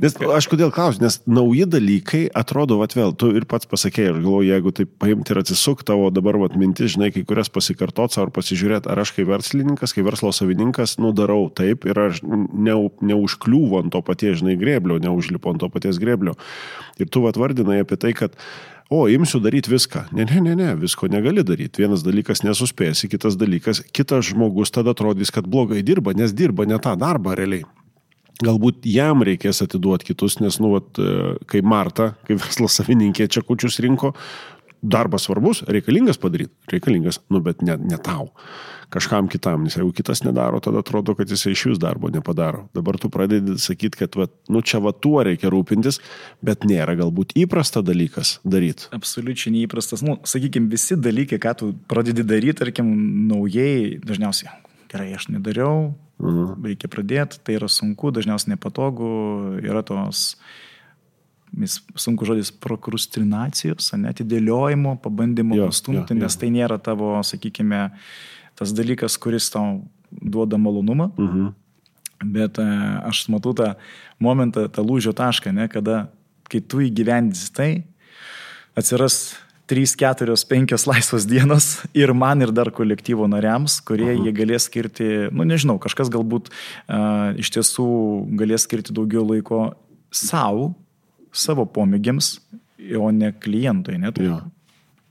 Nes aš kodėl klausiu, nes nauji dalykai atrodo, vat vėl, tu ir pats pasakėjai, ir galvoju, jeigu tai paimti ir atsisuk tavo dabar vat mintis, žinai, kai kurias pasikartot ar pasižiūrėti, ar aš kaip verslininkas, kaip verslo savininkas, nu darau taip ir aš ne, neužkliūvu ant to paties, žinai, greblio, neužlipu ant to paties greblio. Ir tu vat vardinai apie tai, kad o, imsiu daryti viską. Ne, ne, ne, ne, visko negali daryti. Vienas dalykas nesuspėsi, kitas dalykas, kitas žmogus tada atrodys, kad blogai dirba, nes dirba ne tą darbą realiai. galbūt jam reikės atiduoti kitus, nes, nu, vat, e, kai Marta, kai verslo savininkė čekučius rinko, darbas svarbus, reikalingas padaryti, reikalingas, nu, bet ne, ne tau, kažkam kitam, nes jeigu kitas nedaro, tada atrodo, kad jisai iš vis darbo nepadaro. Dabar tu pradedi sakyti, kad, va, nu, čia va tuo reikia rūpintis, bet nėra galbūt įprasta dalykas daryti. Absoliučiai neįprastas, nu, sakykime, visi dalykai, ką tu pradedi daryti, tarkim, naujai, dažniausiai, gerai, aš nedariau, mhm. reikia pradėti, tai yra sunku, dažniausiai nepatogu, yra tos sunku žodis prokrustinacijos, netidėliojimo, pabandymo pastumti, nes tai nėra tavo, sakykime, tas dalykas, kuris tau duoda malonumą. Mhm. Bet e, aš matau tą momentą, tą lūžio tašką, ne, kada, kai tu įgyvendys tai, atsiras 3, 4, 5 laisvos dienos ir man ir dar kolektyvo nariams, kurie uh -huh. jie galės skirti, nu nežinau, kažkas galbūt uh, iš tiesų galės skirti daugiau laiko savo, savo pomėgiams, o ne klientui. Ne? Ja.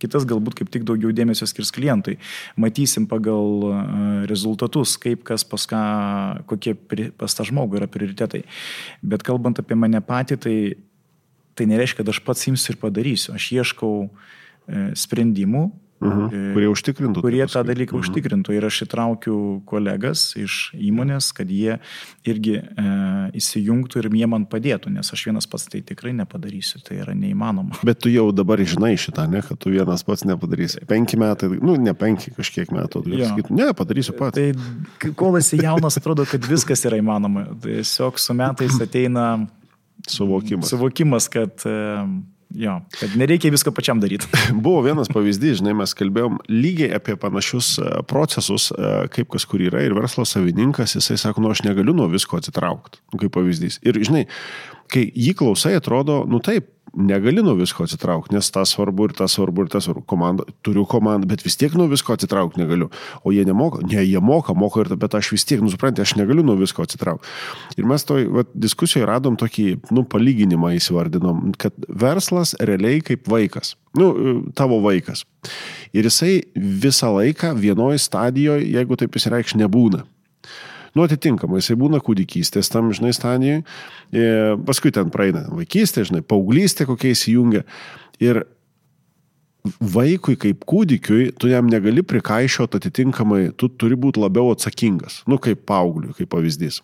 Kitas galbūt kaip tik daugiau dėmesio skirs klientui. Matysim pagal rezultatus, kaip kas pas ką, kokie pas tą žmogų yra prioritetai. Bet kalbant apie mane patį, tai, tai nereiškia, kad aš pats imsiu ir padarysiu. Aš ieškau e, sprendimų, mhm. -huh. Kurie užtikrintų. Kurie tą dalyką mhm. užtikrintų. Ir aš įtraukiu kolegas iš įmonės, kad jie irgi e, įsijungtų ir jie man padėtų, nes aš vienas pats tai tikrai nepadarysiu. Tai yra neįmanoma. Bet tu jau dabar žinai šitą, ne, kad tu vienas pats nepadarysi. Penki metai, nu ne penki kažkiek metų. Sakytų, ne, padarysiu pats. Tai kol esi jaunas, atrodo, kad viskas yra įmanoma. Tiesiog su metais ateina suvokimas. Suvokimas, kad e, Jo, kad nereikia visko pačiam daryti. [LAUGHS] Buvo vienas pavyzdys, žinai, mes kalbėjom lygiai apie panašius e, procesus, e, kaip kas kur yra ir verslo savininkas, jisai sako, nu aš negaliu nuo visko atsitraukti, kaip pavyzdys. Ir žinai, kai jį klausai, atrodo, nu taip, negali nuo visko atsitraukti, nes tas svarbu ir tas svarbu ir tas svarbu. Komanda, turiu komandą, bet vis tiek nuo visko atsitraukti negaliu. O jie nemoka, ne, jie moka, moka ir, bet aš vis tiek, nusiprantate, aš negaliu nuo visko atsitraukti. Ir mes toj va, diskusijoje radom tokį, nu, palyginimą įsivardinom, kad verslas realiai kaip vaikas. Nu, tavo vaikas. Ir jisai visą laiką vienoje stadijoje, jeigu taip įsireikš, nebūna. Nu, atitinkamai, jisai būna kūdikystės tam, žinai, stadijoje, paskui ten praeina vaikystė, žinai, paauglystė kokia įsijungia. Ir vaikui kaip kūdikiui, tu jam negali prikaišioti atitinkamai, tu turi būti labiau atsakingas, nu, kaip paaugliui, kaip pavyzdys.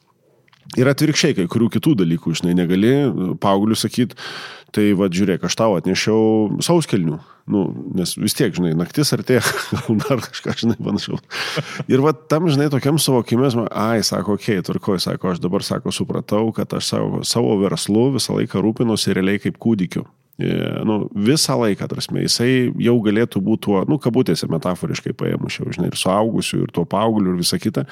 Ir atvirkščiai, kai kurių kitų dalykų, žinai, negali paaugliu sakyti, tai va, žiūrėk, aš tau atnešiau sauskelnių, nu, nes vis tiek, žinai, naktis artėja, [LAUGHS] gal dar kažką, žinai, panašaus. Ir va, tam, žinai, tokiam suvokimės, ai, sako, okei, okay, turkoj, sako, aš dabar, sako, supratau, kad aš savo, savo verslu visą laiką rūpinosi realiai kaip kūdikiu. E, nu, visą laiką, tarsi, jisai jau galėtų būti tuo, nu, kabutėse metaforiškai paėmus, jau, žinai, ir suaugusiu, ir tuo paaugliu, ir visa kita,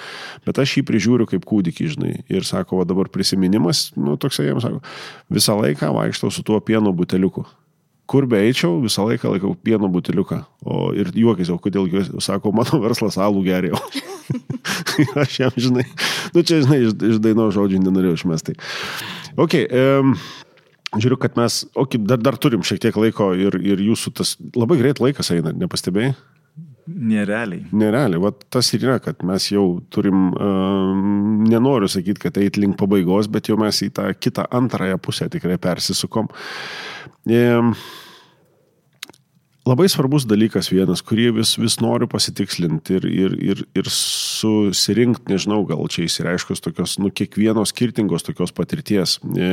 bet aš jį prižiūriu kaip kūdikį, žinai, ir sako, va dabar prisiminimas, nu, toksai jam sako, visą laiką vaikštau su tuo pieno buteliuku. Kur beeičiau, visą laiką laikau pieno buteliuką. O ir juokis, o kodėl, sako, mano verslas alų geriau. [LAUGHS] aš jam, žinai, nu čia, žinai, iš, iš daino žodžių nenorėjau išmesti. Ok, um, Žiūriu, kad mes, ok, dar, dar turim šiek tiek laiko ir, ir jūsų tas labai greit laikas eina, nepastebėjai? Nerealiai. Nerealiai, va tas ir yra, kad mes jau turim, uh, nenoriu sakyti, kad eit link pabaigos, bet jau mes į tą kitą antrąją pusę tikrai persisukom. E, labai svarbus dalykas vienas, kurį vis, vis noriu pasitikslinti ir, ir, ir, ir susirinkti, nežinau, gal čia įsireiškus tokios, nu, kiekvienos skirtingos tokios patirties. E,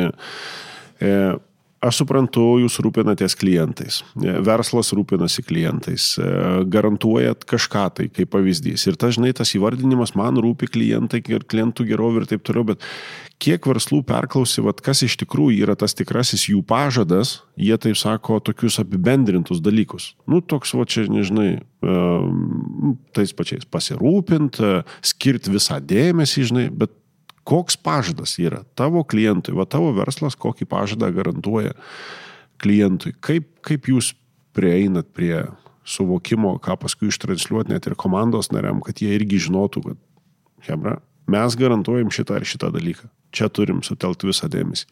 aš suprantu, jūs rūpinatės klientais, e, verslas rūpinasi klientais, e, garantuojat kažką tai kaip pavyzdys. Ir tas, žinai, tas įvardinimas, man rūpi klientai ir klientų gerovė ir taip toliau, bet kiek verslų perklausi, vat, kas iš tikrųjų yra tas tikrasis jų pažadas, jie taip sako tokius apibendrintus dalykus. Nu, toks, va čia, nežinai, tais pačiais pasirūpint, skirti visą dėmesį, žinai, bet koks pažadas yra tavo klientui, va tavo verslas kokį pažadą garantuoja klientui. Kaip, kaip jūs prieinat prie suvokimo, ką paskui ištransliuoti net ir komandos nariam, kad jie irgi žinotų, kad, hebra, mes garantuojam šitą ar šitą dalyką. Čia turim sutelkti visą dėmesį.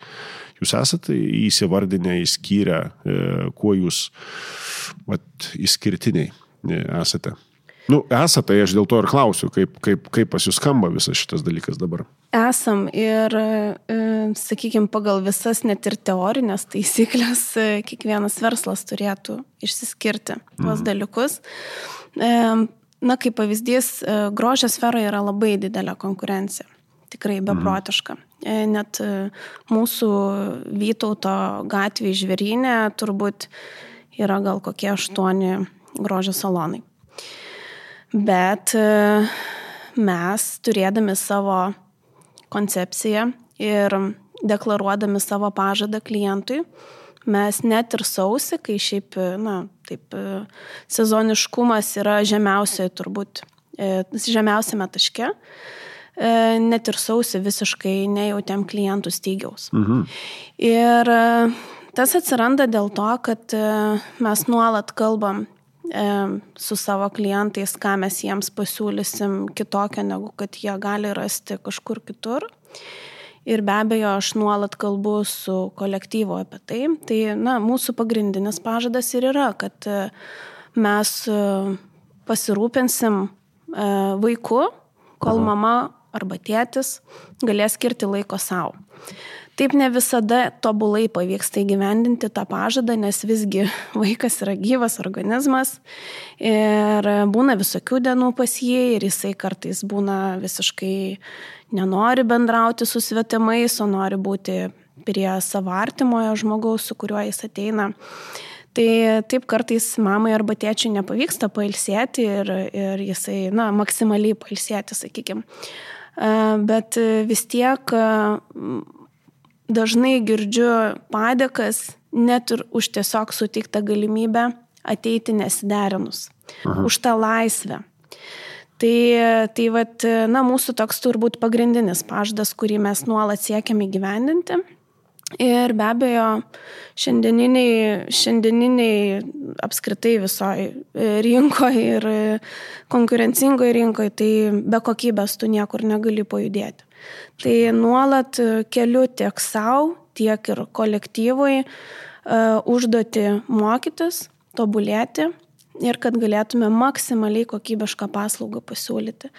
Jūs esate įsivardinę, įskyrę, e, kuo jūs vat, išskirtiniai e, esate. Nu, esate, tai aš dėl to ir klausiu, kaip, kaip, kaip pas jūs skamba visas šitas dalykas dabar. Esam ir, e, sakykime, pagal visas net ir teorinės taisyklės, e, kiekvienas verslas turėtų išsiskirti tuos mhm. dalykus. E, na, kaip pavyzdys, grožio sferoje yra labai didelė konkurencija. Tikrai mhm. beprotiška. Net mūsų Vytauto gatvė žvėrynė turbūt yra gal kokie aštuoni grožio salonai. Bet e, mes, turėdami savo koncepciją ir deklaruodami savo pažadą klientui, mes net ir sausi, kai šiaip, na, taip, e, sezoniškumas yra žemiausiai turbūt, e, žemiausiame taške, net ir sausi visiškai nejautėm klientų stygiaus. Mhm. Ir tas atsiranda dėl to, kad mes nuolat kalbam su savo klientais, ką mes jiems pasiūlysim kitokio, negu kad jie gali rasti kažkur kitur. Ir be abejo, aš nuolat kalbu su kolektyvu apie tai. Tai, na, mūsų pagrindinis pažadas ir yra, kad e, mes e, pasirūpinsim e, vaiku, kol mama arba tėtis galės skirti laiko savo. Taip ne visada tobulai pavyksta įgyvendinti tą pažadą, nes visgi [LAUGHS] vaikas yra gyvas organizmas ir būna visokių dienų pas jį ir jisai kartais būna visiškai nenori bendrauti su svetimais, o nori būti prie savo artimojo žmogaus, su kuriuo jis ateina. Tai taip kartais mamai arba tėčiui nepavyksta pailsėti ir, ir jisai, na, maksimaliai pailsėti, sakykime. Bet vis tiek dažnai girdžiu padėkas net ir už tiesiog sutiktą galimybę ateiti nesiderinus, Aha. už tą laisvę. Tai, tai vat, na, mūsų toks turbūt pagrindinis pažadas, kurį mes nuolat siekiam įgyvendinti. Ir be abejo, šiandieniniai, šiandieniniai apskritai visoje rinkoje ir konkurencingoje rinkoje, tai be kokybės tu niekur negali pajudėti. Tai nuolat keliu tiek savo, tiek ir kolektyvui užduoti mokytis, tobulėti ir kad galėtume maksimaliai kokybišką paslaugą pasiūlyti.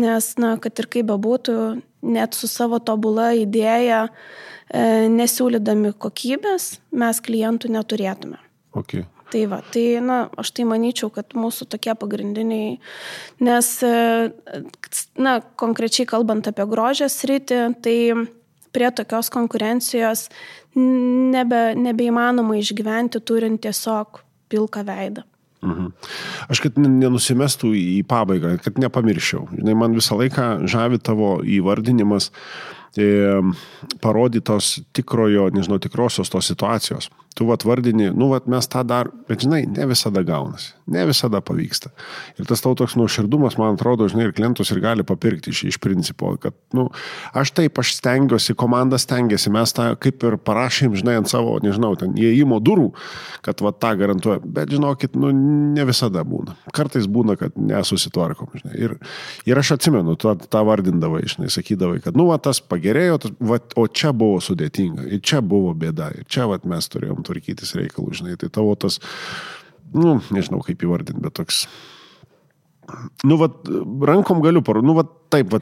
Nes, na, kad ir kaip bebūtų, net su savo tobula idėja, nesiūlydami kokybės, mes klientų neturėtume. Okay. Tai va, tai, na, aš tai manyčiau, kad mūsų tokie pagrindiniai, nes, e, na, konkrečiai kalbant apie grožę sritį, tai prie tokios konkurencijos nebe, nebeįmanoma išgyventi turint tiesiog pilką veidą. Mhm. Aš kad nenusimestų į pabaigą, kad nepamirščiau. Žinai, man visą laiką žavi tavo įvardinimas e, parodytos tikrojo, nežinau, tikrosios tos situacijos tu vat vardini, nu vat mes tą dar, bet žinai, ne visada gaunasi, ne visada pavyksta. Ir tas tau toks nuoširdumas, man atrodo, žinai, ir klientus ir gali papirkti iš, iš principo, kad, nu, aš taip, aš stengiuosi, komanda stengiasi, mes tą kaip ir parašėm, žinai, ant savo, nežinau, ten įėjimo durų, kad vat tą garantuoja, bet žinokit, nu, ne visada būna. Kartais būna, kad nesusitvarkom, žinai. Ir, ir aš atsimenu, tu tą vardindavai, žinai, sakydavai, kad, nu, va, tas pagerėjo, tas, va, o čia buvo sudėtinga, ir čia buvo bėda, ir čia, va, mes turėjom tvarkytis reikalų, žinai, tai tavo tas, nu, nežinau kaip įvardinti, bet toks. Nu, va, rankom galiu parodyti, nu, va, taip, va,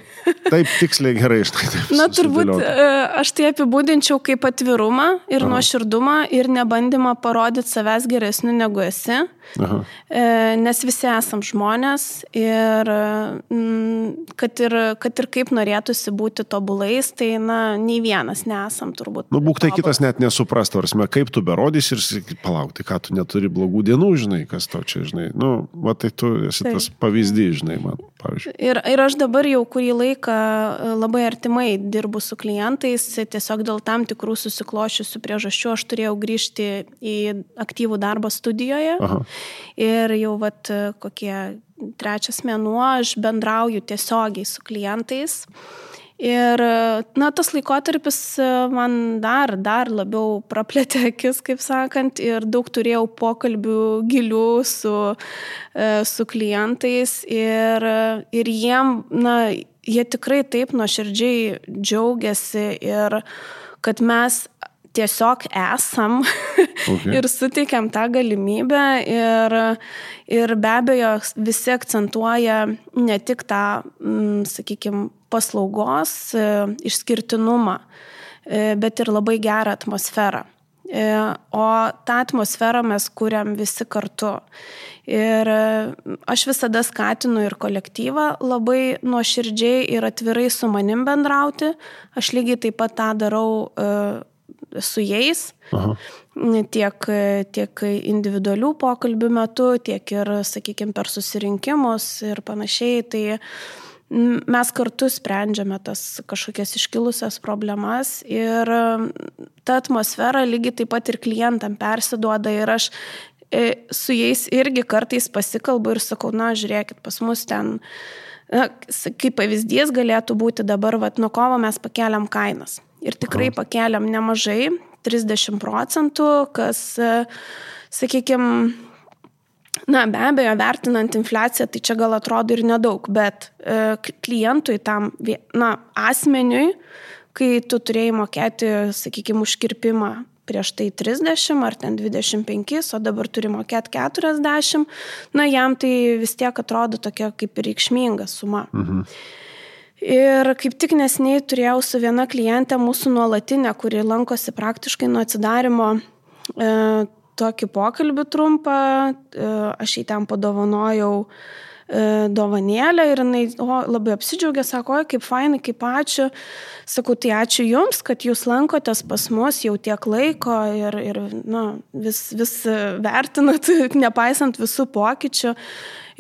taip tiksliai gerai išnaidai. Na, turbūt e, aš tai apibūdinčiau kaip atvirumą ir Aha. nuoširdumą ir nebandymą parodyti savęs geresniu negu esi. Aha. E, nes visi esam žmonės ir mm, kad, ir kad ir kaip norėtųsi būti tobulais, tai, na, nei vienas nesam turbūt. Nu, būk tai tobulai. kitas net nesuprastų, ar kaip tu berodys ir palaukti, ką tu neturi blogų dienų, žinai, kas tau čia, žinai. Nu, va, tai tu esi tai. tas pavyzdys, žinai, man, pavyzdžiui. Ir, ir aš dabar jau kurį laiką e, labai artimai dirbu su klientais, tiesiog dėl tam tikrų susiklošiusių priežasčių aš turėjau grįžti į aktyvų darbą studijoje. Aha. Ir jau vat kokie trečias mėnuo aš bendrauju tiesiogiai su klientais. Ir, na, tas laikotarpis e, man dar, dar labiau praplėtė akis, kaip sakant, ir daug turėjau pokalbių gilių su, e, su klientais ir, ir jiem, na, jie tikrai taip nuoširdžiai džiaugiasi ir kad mes tiesiog esam okay. [LAUGHS] ir suteikiam tą galimybę ir, ir be abejo visi akcentuoja ne tik tą, sakykime, paslaugos e, išskirtinumą, e, bet ir labai gerą atmosferą. E, o tą atmosferą mes kuriam visi kartu. Ir aš visada skatinu ir kolektyvą labai nuoširdžiai ir atvirai su manim bendrauti. Aš lygiai taip pat tą darau su jais, Aha. tiek, tiek individualių pokalbių metu, tiek ir, sakykime, per susirinkimus ir panašiai. Tai mes kartu sprendžiame tas kažkokias iškilusias problemas ir ta atmosfera lygiai taip pat ir klientam persiduoda ir aš e, su jais irgi kartais pasikalbu ir sakau, na, žiūrėkit, pas mus ten, na, kaip pavyzdys galėtų būti dabar, vat, nuo kovo mes pakeliam kainas. Ir tikrai pakeliam nemažai, 30 procentų, kas, sakykime, na, be abejo, vertinant infliaciją, tai čia gal atrodo ir nedaug, bet e, klientui tam, na, asmeniui, kai tu turėjai mokėti, sakykime, užkirpimą prieš tai 30 ar ten 25, o dabar turi mokėti 40, na, jam tai vis tiek atrodo tokia kaip reikšminga suma. Mhm. Ir kaip tik nesiniai turėjau su viena klientė mūsų nuolatinė, kuri lankosi praktiškai nuo atsidarimo e, tokį pokalbį trumpą, e, aš jai ten padovanojau e, dovanėlę ir jinai o, labai apsidžiaugė, sako, oi, kaip fainai, kaip ačiū. Sakau, tai ačiū Jums, kad Jūs lankotės pas mus jau tiek laiko ir, ir na, vis, vis vertinat, [LAUGHS] nepaisant visų pokyčių.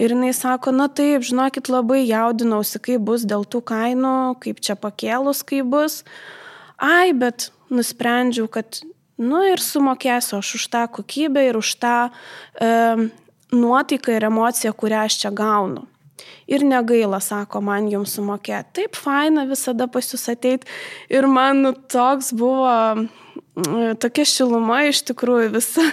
Ir jinai sako, na taip, žinokit, labai jaudinausi, kaip bus dėl tų kainų, kaip čia pakėlus, kaip bus. Ai, bet nusprendžiau, kad, nu ir sumokėsiu aš už tą kokybę ir už tą e, nuotaiką ir emociją, kurią aš čia gaunu. Ir negaila, sako, man jums sumokėti. Taip, faina visada pas jūs ateit. Ir man nu, toks buvo, tokia šiluma iš tikrųjų visa [LAUGHS] e,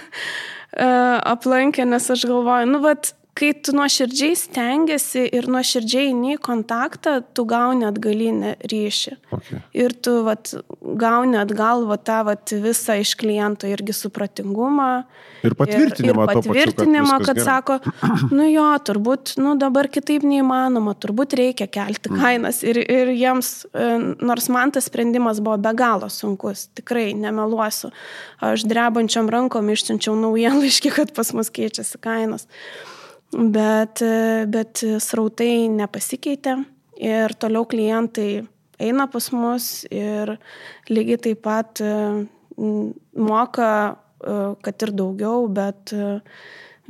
aplankė, nes aš galvoju, nu, vat, kai tu nuoširdžiai stengiasi ir nuoširdžiai eini į kontaktą, tu gauni atgalinį ryšį. Okay. Ir tu vat, gauni atgal vat, tą vat, visą iš kliento irgi supratingumą. Ir patvirtinimą. Ir, ir patvirtinimą, pačiu, kad, kad sako, [CLEARS THROAT] nu jo, turbūt, nu dabar kitaip neįmanoma, turbūt reikia kelti mm. kainas. Ir, ir jiems, e, nors man tas sprendimas buvo be galo sunkus, tikrai nemeluosiu. Aš drebančiam rankom išsiunčiau naujienlaiškį, kad pas mus keičiasi kainos bet, bet srautai nepasikeitė ir toliau klientai eina pas mus ir lygiai taip pat moka, kad ir daugiau, bet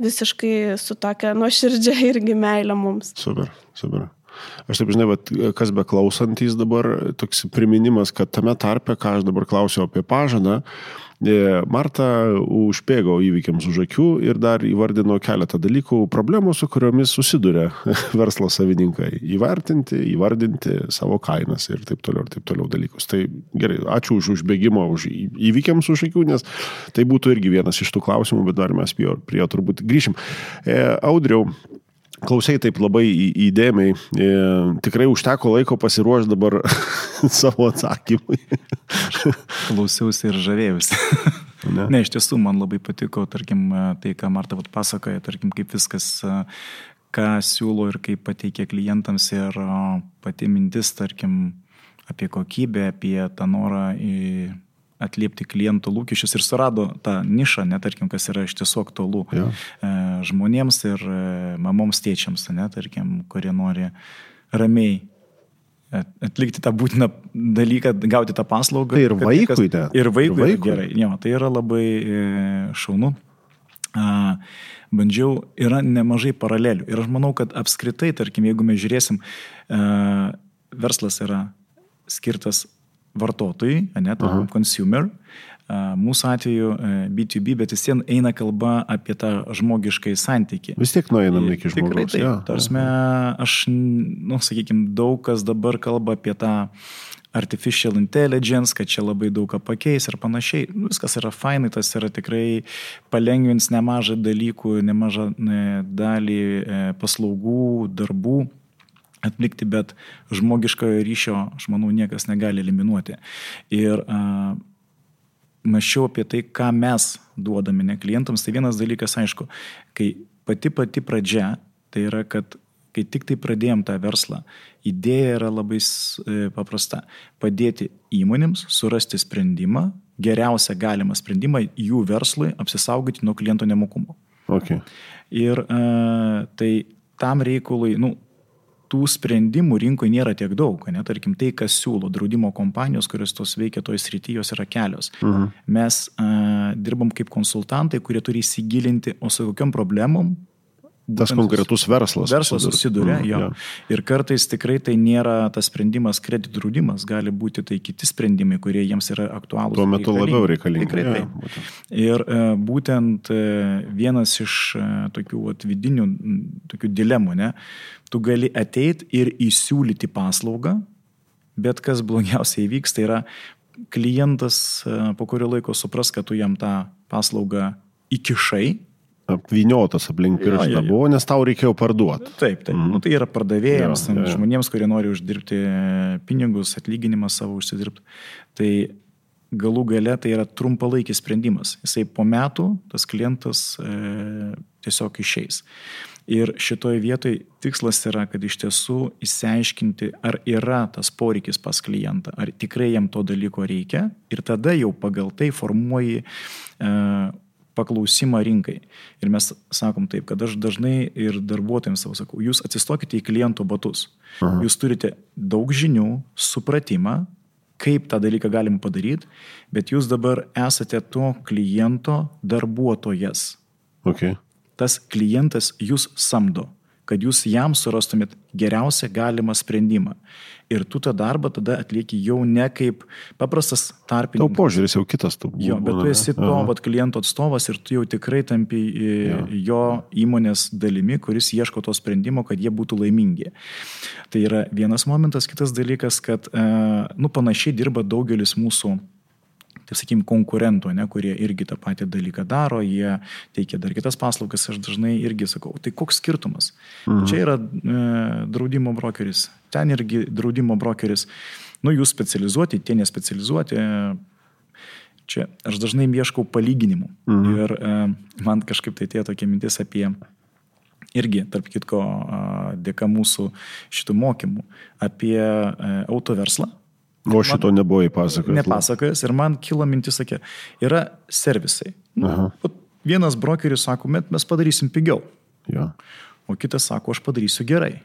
visiškai su tokia nuoširdžia [LAUGHS] irgi meilė mums. Super, super. Aš taip žinai, bet kas beklausantys dabar, toks priminimas, kad tame tarpe, ką aš dabar klausiau apie pažadą, E, Marta užbėgo įvykiams už akių ir dar įvardino keletą dalykų, problemų, su kuriomis susiduria [LAUGHS] verslo savininkai. Įvertinti, įvardinti savo kainas ir taip toliau, ir taip toliau dalykus. Tai gerai, ačiū už užbėgimą už įvykiams už akių, nes tai būtų irgi vienas iš tų klausimų, bet dar mes prie jo turbūt grįšim. E, Audriau, klausai taip labai įdėmiai. E, tikrai užteko laiko pasiruošti dabar [LAUGHS] savo atsakymui. Klausiausi ir žavėjausi. [LAUGHS] Ne? ne, iš tiesų man labai patiko, tarkim, tai, ką Marta vat pasakoja, tarkim, kaip viskas, ką siūlo ir kaip pateikia klientams ir pati mintis, tarkim, apie kokybę, apie tą norą į atliepti klientų lūkesčius ir surado tą nišą, netarkim, kas yra iš tiesų aktualu ja. E, žmonėms ir e, mamoms tėčiams, netarkim, kurie nori ramiai atlikti tą būtiną dalyką, gauti tą paslaugą. Tai ir vaikui, ne? Ir vaikui, ir vaikui. gerai. Jo, tai yra labai e, šaunu. Bandžiau, yra nemažai paralelių. Ir aš manau, kad apskritai, tarkim, jeigu mes žiūrėsim, verslas yra skirtas vartotojui, ne, tam consumer. Mūsų atveju B2B, bet vis vien eina kalba apie tą žmogiškai santyki. Vis tiek nueinam iki žmogaus. Tikrai taip. Ja, Tarsi, aš, nu, sakykime, daug kas dabar kalba apie tą artificial intelligence, kad čia labai daug ką pakeis ir panašiai. Nu, viskas yra fainai, tas yra tikrai palengvins nemažą dalykų, nemažą dalį e, paslaugų, darbų atlikti, bet žmogiškojo ryšio, aš manau, niekas negali eliminuoti. Ir a, mačiau apie tai, ką mes duodame ne klientams, tai vienas dalykas, aišku, kai pati pati pradžia, tai yra, kad kai tik tai pradėjom tą verslą, idėja yra labai e, paprasta - padėti įmonėms surasti sprendimą, geriausią galimą sprendimą jų verslui apsisaugoti nuo kliento nemokumo. Okay. Ir uh, tai tam reikalui, nu, tų sprendimų rinkoje nėra tiek daug, ne, tarkim, tai, kas siūlo draudimo kompanijos, kurios tos veikia toje srityje, jos yra kelios. -huh. Mes uh, dirbam kaip konsultantai, kurie turi įsigilinti, o su kokiam problemom Tas konkretus verslas. Verslas susiduria, mm, jo. Ja. Ir kartais tikrai tai nėra tas sprendimas kreditų draudimas, gali būti tai kiti sprendimai, kurie jiems yra aktualūs. Tuo metu reikalingi. labiau reikalingi. Tikrai ja, taip. Būtent. Ir e, būtent e, vienas iš e, tokių at, vidinių tokių dilemų, ne, tu gali ateiti ir įsiūlyti paslaugą, bet kas blogiausiai įvyks, tai yra klientas po kurio laiko supras, kad tu jam tą paslaugą įkišai apviniotas aplink pirštą buvo, nes tau reikėjo parduoti. Taip, taip. Mm. Nu, tai yra pardavėjams, jo, jo. žmonėms, kurie nori uždirbti pinigus, atlyginimą savo užsidirbti. Tai galų gale tai yra trumpalaikis sprendimas. Jisai po metų tas klientas e, tiesiog išeis. Ir šitoje vietoje tikslas yra, kad iš tiesų įsiaiškinti, ar yra tas poreikis pas klientą, ar tikrai jam to dalyko reikia ir tada jau pagal tai formuoji e, paklausimą rinkai. Ir mes sakom taip, kad aš dažnai ir darbuotojams savo sakau, jūs atsistokite į kliento batus. Aha. Jūs turite daug žinių, supratimą, kaip tą dalyką galim padaryti, bet jūs dabar esate to kliento darbuotojas. Okay. Tas klientas jūs samdo kad jūs jam surastumėt geriausią galimą sprendimą. Ir tu tą darbą tada atlieki jau ne kaip paprastas tarpininkas. Tau požiūris jau kitas tu. Jo, bet tu esi to vat, kliento atstovas ir tu jau tikrai tampi ja. jo įmonės dalimi, kuris ieško to sprendimo, kad jie būtų laimingi. Tai yra vienas momentas, kitas dalykas, kad, e, nu, panašiai dirba daugelis mūsų taip sakykime, konkurentų, ne, kurie irgi tą patį dalyką daro, jie teikia dar kitas paslaugas, aš dažnai irgi sakau, tai koks skirtumas? Mhm. Čia yra e, draudimo brokeris, ten irgi draudimo brokeris, nu jūs specializuoti, tie nespecializuoti. Čia aš dažnai ieškau palyginimų mhm. ir e, man kažkaip tai tie tokie mintis apie irgi, tarp kitko, dėka mūsų šitų mokymų apie e, autoverslą, O šito man, nebuvo įpasakojęs. Nepasakojęs ir man kilo mintis, sakė, yra servisai. Nu, vienas brokeris sako, mes padarysim pigiau. Ja. O kitas sako, aš padarysiu gerai.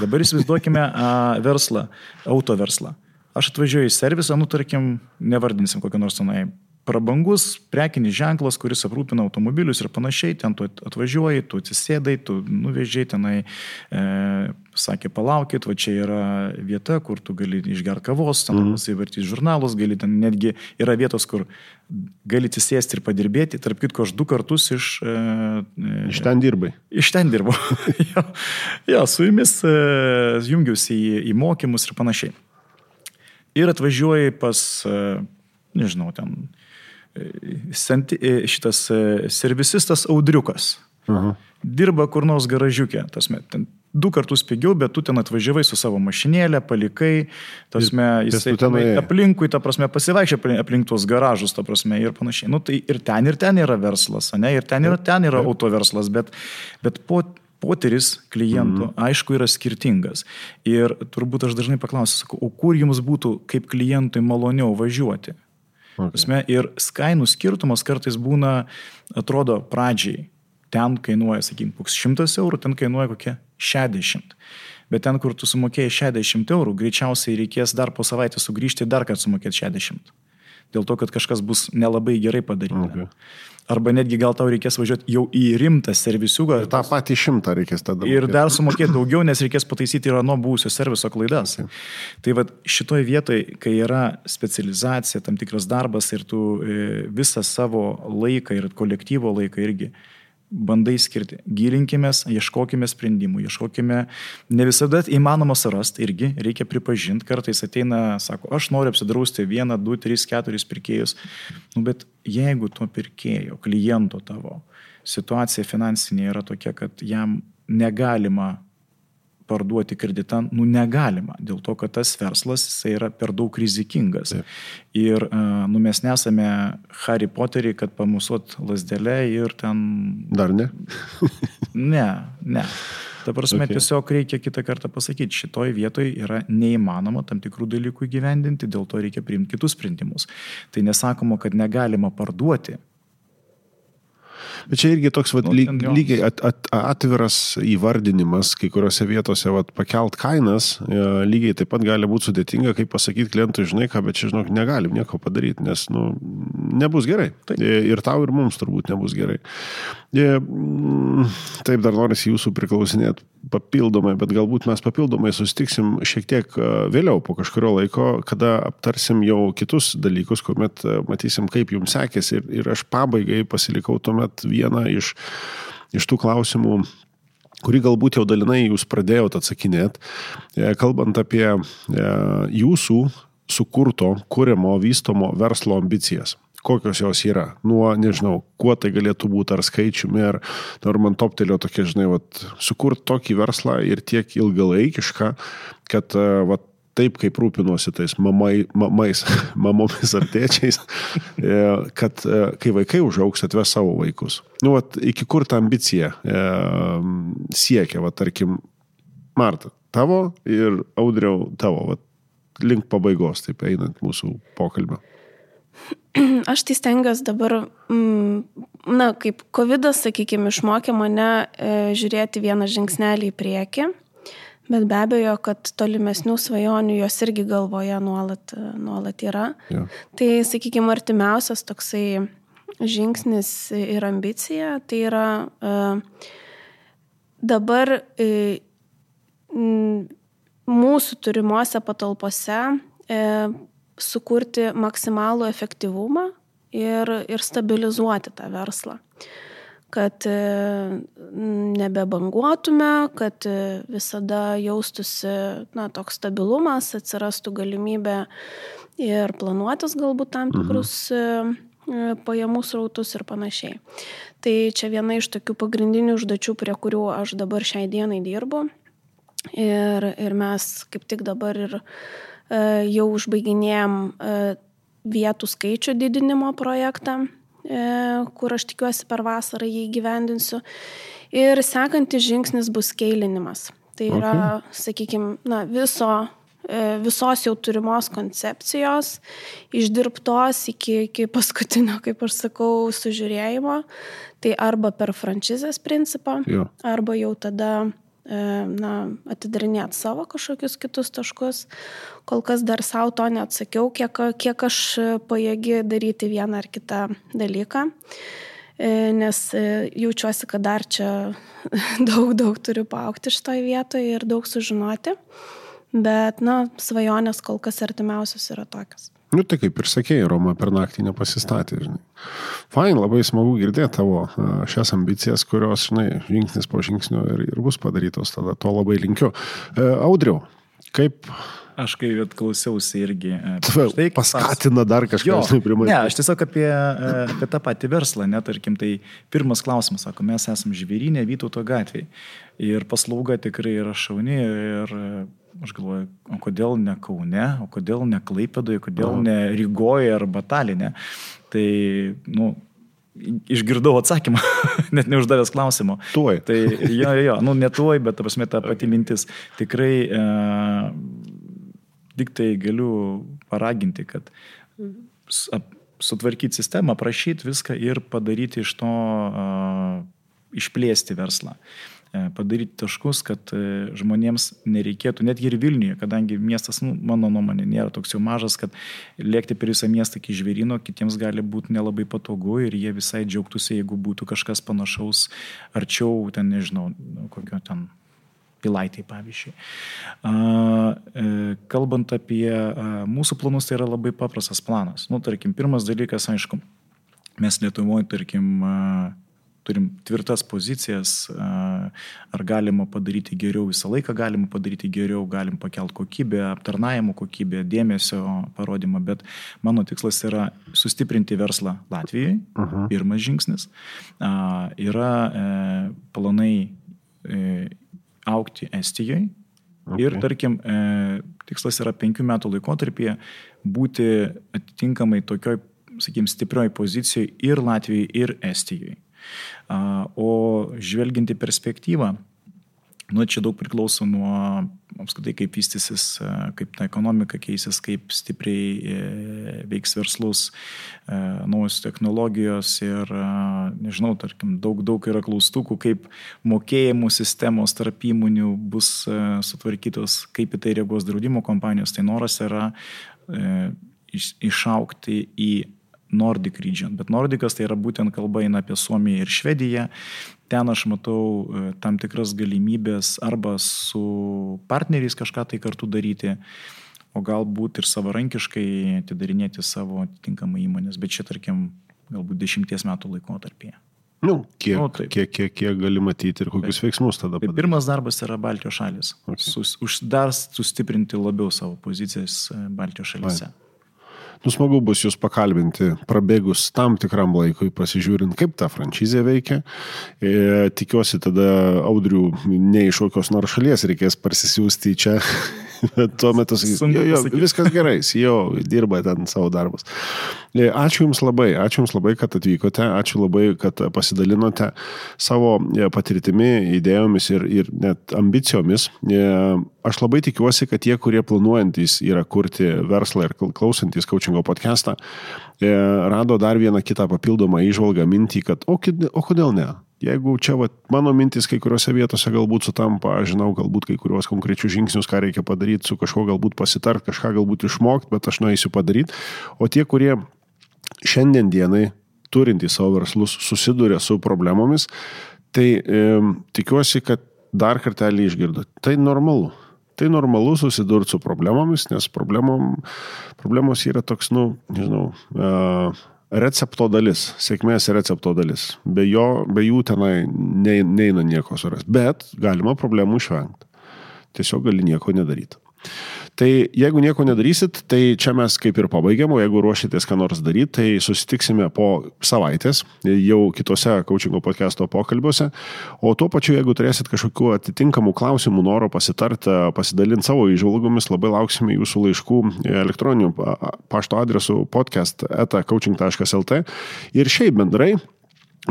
Dabar įsivaizduokime [LAUGHS] a, verslą, auto verslą. Aš atvažiuoju į servisą, nu tarkim, nevardinsim kokio nors tenai prabangus prekinis ženklas, kuris aprūpina automobilius ir panašiai, ten tu atvažiuoji, tu atsisėdai, tu nuvežiai tenai, e, sakė, palaukit, va čia yra vieta, kur tu gali išgerti kavos, ten mm. pasivartyti žurnalus, gali ten netgi yra vietos, kur gali atsisėsti ir padirbėti, tarp kitko, aš du kartus iš... E, e iš ten dirbai. Iš ten dirbau. [LAUGHS] jo, jo, su jumis e, jungiausi į, į mokymus ir panašiai. Ir atvažiuoji pas, e, nežinau, ten šitas e, servisistas Audriukas. Aha. Dirba kur nors garažiukė, tasme, ten du kartus pigiau, bet tu ten atvažiavai su savo mašinėlė, palikai, tasme, jisai tenai aplinkui, ta prasme, pasivaikščia aplink tuos garažus, ta prasme, ir panašiai. Nu, tai ir ten, ir ten yra verslas, ne, ir ten, ir ten yra autoverslas, bet, bet po potyris klientų, mhm. aišku, yra skirtingas. Ir turbūt aš dažnai paklausiu, sakau, o kur jums būtų kaip klientui maloniau važiuoti? Okay. Prasme, ir kainų skirtumas kartais būna, atrodo, pradžiai. Ten kainuoja, sakykime, koks 100 eurų, ten kainuoja kokie 60. Bet ten, kur tu sumokėjai 60 eurų, greičiausiai reikės dar po savaitę sugrįžti ir dar kartą sumokėti 60. Dėl to, kad kažkas bus nelabai gerai padaryta. Okay. Arba netgi gal tau reikės važiuoti jau į rimtą servisiuką. Ir tą patį šimtą reikės tada. Ir dar sumokėti [CLEARS THROAT] daugiau, nes reikės pataisyti ir nuo buvusio serviso klaidas. Okay. Tai vad šitoje vietoje, kai yra specializacija, tam tikras darbas ir tu e, visą savo laiką ir kolektyvo laiką irgi bandai skirti. Gilinkimės, ieškokime sprendimų, ieškokime, ne visada įmanoma surasti irgi, reikia pripažinti, kartais ateina, sako, aš noriu apsidrausti vieną, du, tris, keturis pirkėjus, nu, bet jeigu to pirkėjo, kliento tavo situacija finansinė yra tokia, kad jam negalima parduoti kreditą, nu negalima, dėl to, kad tas verslas jisai yra per daug rizikingas. Taip. Ir nu, mes nesame Harry Potterį, kad pamusuot lasdelę ir ten... Dar ne? [LAUGHS] ne, ne. Ta prasme, okay. tiesiog reikia kitą kartą pasakyti, šitoj vietoje yra neįmanoma tam tikrų dalykų įgyvendinti, dėl to reikia priimti kitus sprendimus. Tai nesakoma, kad negalima parduoti, Bet čia irgi toks vat, nu, lyg, lygiai at, at, atviras įvardinimas, kai kuriuose vietose vat, pakelt kainas, e, lygiai taip pat gali būti sudėtinga, kaip pasakyti klientui, žinai ką, bet čia, žinok, negalim nieko padaryti, nes nu, nebus gerai. Taip. E, ir tau, ir mums turbūt nebus gerai. E, taip, dar norisi jūsų priklausinėti papildomai, bet galbūt mes papildomai sustiksim šiek tiek vėliau, po kažkurio laiko, kada aptarsim jau kitus dalykus, kuomet matysim, kaip jums sekėsi. Ir, ir aš pabaigai pasilikau tuomet vieną iš, iš tų klausimų, kurį galbūt jau dalinai jūs pradėjote atsakinėti, e, kalbant apie e, jūsų sukurto, kūrimo, vystomo verslo ambicijas kokios jos yra. Nuo, nežinau, kuo tai galėtų būti, ar skaičiumi, ar, ar man toptelio tokie, žinai, vat, sukurti tokį verslą ir tiek ilgalaikišką, kad e, vat, taip, kaip rūpinuosi tais mamai, mamais, [LAUGHS] mamomis ar tėčiais, e, kad e, kai vaikai užauks, atves savo vaikus. Nu, vat, iki kur ta ambicija e, siekia, va, tarkim, Marta, tavo ir Audriau tavo, va, link pabaigos, taip einant mūsų pokalbio. [CLEARS THROAT] Aš tai stengiuosi dabar, mm, na, kaip COVID, sakykime, išmokė mane e, žiūrėti vieną žingsnelį į priekį Bet be abejo, kad tolimesnių svajonių jos irgi galvoje nuolat, nuolat yra. Ja. Tai, sakykime, artimiausias toksai žingsnis ir ambicija, tai yra uh, dabar uh, mūsų turimuose patalpose sukurti maksimalų efektyvumą ir, ir stabilizuoti tą verslą. Uh, kad e, nebebanguotume, kad e, visada jaustusi na, toks stabilumas, atsirastų galimybė ir planuotis galbūt tam mhm. tikrus mhm. pajamų srautus ir panašiai. Tai čia viena iš tokių pagrindinių užduočių, prie kurių aš dabar šiai dienai dirbu. Ir, ir mes kaip tik dabar ir jau užbaiginėjom vietų skaičių didinimo projektą E, kur aš tikiuosi per vasarą jį gyvendinsiu. Ir sekantis žingsnis bus keilinimas. Tai yra, okay. sakykime, na, viso, e, visos jau turimos koncepcijos, išdirbtos iki, iki paskutinio, kaip aš sakau, sužiūrėjimo. Tai arba per franšizės principą, jo. arba jau tada E, na, atidarinėti savo kažkokius kitus taškus. Kol kas dar savo to neatsakiau, kiek, kiek aš pajėgi daryti vieną ar kitą dalyką, e, nes e, jaučiuosi, kad dar čia [LAUGHS] daug, daug turiu paaukti šitoje vietoje ir daug sužinoti. Bet, na, svajonės kol kas artimiausios yra tokios. Nu, tai kaip ir sakėjai, Roma per naktį nepasistatė, žinai. Fain, labai smagu girdėti tavo šias ambicijas, kurios, žinai, žingsnis po žingsnio ir, ir bus padarytos, tada to labai linkiu. E, Audriau, kaip Aš kai klausiausi irgi. Tai paskatina dar kažką, žinai, primai. Ne, aš tiesiog apie, apie tą patį verslą, netarkim, tai pirmas klausimas, sako, mes esame žvėrinė Vytauto gatvėje ir paslauga tikrai yra šauni ir aš galvoju, o kodėl ne Kaune, o kodėl ne Klaipėdoje, kodėl ne Rygoje arba Talinė. Tai, nu, išgirdau atsakymą, [LAUGHS] net neuždavęs klausimo. Tuoj. Tai jo, jo, nu, ne tuoj, bet, prasme, ta pati mintis. Tikrai e, tik tai galiu paraginti, kad sutvarkyti sistemą, prašyti viską ir padaryti iš to, e, išplėsti verslą. E, padaryti taškus, kad e, žmonėms nereikėtų, netgi ir Vilniuje, kadangi miestas, nu, mano nuomonė, nėra toks jau mažas, kad lėkti per visą miestą iki žvėrino, kitiems gali būti nelabai patogu ir jie visai džiaugtųsi, jeigu būtų kažkas panašaus arčiau, ten nežinau, nu, kokio ten pilaitai, pavyzdžiui. E, kalbant apie mūsų planus, tai yra labai paprastas planas. Nu, tarkim, pirmas dalykas, aišku, mes Lietuvoje, tarkim, turim tvirtas pozicijas, ar galima padaryti geriau, visą laiką galima padaryti geriau, galim pakelt kokybę, aptarnavimo kokybę, dėmesio parodymą, bet mano tikslas yra sustiprinti verslą Latvijai, uh -huh. pirmas žingsnis. Yra e, planai e, aukti Estijoje. Okay. Ir tarkim, e, tikslas yra penkių metų laikotarpyje būti atitinkamai tokioj, sakykim, stiprioj pozicijoje ir Latvijoje, ir Estijoje. O žvelgiant į perspektyvą, Nu, čia daug priklauso nuo apskritai, kaip vystysis, e, kaip ta ekonomika keisis, kaip stipriai e, veiks verslus, e, naujos technologijos ir, nežinau, tarkim, daug, daug yra klaustukų, kaip mokėjimų sistemos tarp įmonių bus sutvarkytos, kaip į tai reaguos draudimo kompanijos. Tai noras yra išaukti į Nordic region. Bet Nordikas tai yra būtent kalba eina apie Suomiją ir Švediją. Ten aš matau e, tam tikras galimybės arba su partneriais kažką tai kartu daryti, o galbūt ir savarankiškai atidarinėti savo atitinkamą įmonės. Bet čia, tarkim, galbūt dešimties metų laikotarpyje. Nu, kiek, nu, taip. kiek, kiek, kiek gali matyti ir kokius taip. veiksmus tada padaryti. Pirmas darbas yra Baltijos šalis. Okay. Sus, už, dar sustiprinti labiau savo pozicijas e, Baltijos šalyse. Vai. Nu, smagu bus jūs pakalbinti, prabėgus tam tikram laikui, pasižiūrint, kaip ta franšizė veikia. E, tikiuosi tada audrių ne iš kokios nors šalies reikės parsisiųsti čia [LAUGHS] [LAUGHS] tuo metu sakys, jo, jo, viskas gerai, jo dirba ten savo darbus. E, ačiū Jums labai, ačiū Jums labai, kad atvykote, ačiū labai, kad pasidalinote savo e, patirtimi, idėjomis ir, ir net ambicijomis. E, aš labai tikiuosi, kad tie, kurie planuojantis yra kurti verslą ir klausantis coachingo podcastą, rado dar vieną kitą papildomą išvalgą mintį, kad o, o kodėl ne? Jeigu čia va, mano mintis kai kuriuose vietose galbūt sutampa, aš žinau galbūt kai kuriuos konkrečius žingsnius, ką reikia padaryti, su kažkuo galbūt pasitart, kažką galbūt išmokti, bet aš nueisiu padaryti. O tie, kurie šiandien dienai turintys savo verslus susiduria su problemomis, tai e, tikiuosi, kad dar kartelį išgirdo. Tai normalu. Tai normalu susidurti su problemomis, nes problemom, problemos yra toks, nu, nežinau, uh, recepto dalis, sėkmės recepto dalis. Be, jo, be jų tenai ne, neina nieko surasti. Bet galima problemų išvengti. Tiesiog gali nieko nedaryti. Tai jeigu nieko nedarysit, tai čia mes kaip ir pabaigiam, o jeigu ruošitės ką nors daryti, tai susitiksime po savaitės jau kitose coachingo podcast'o pokalbiuose. O tuo pačiu, jeigu turėsit kažkokiu atitinkamų klausimų, noro pasitarti, pasidalinti savo išvalgomis, labai lauksime jūsų laiškų elektroniniu pašto adresu podcast.coaching.lt ir šiaip bendrai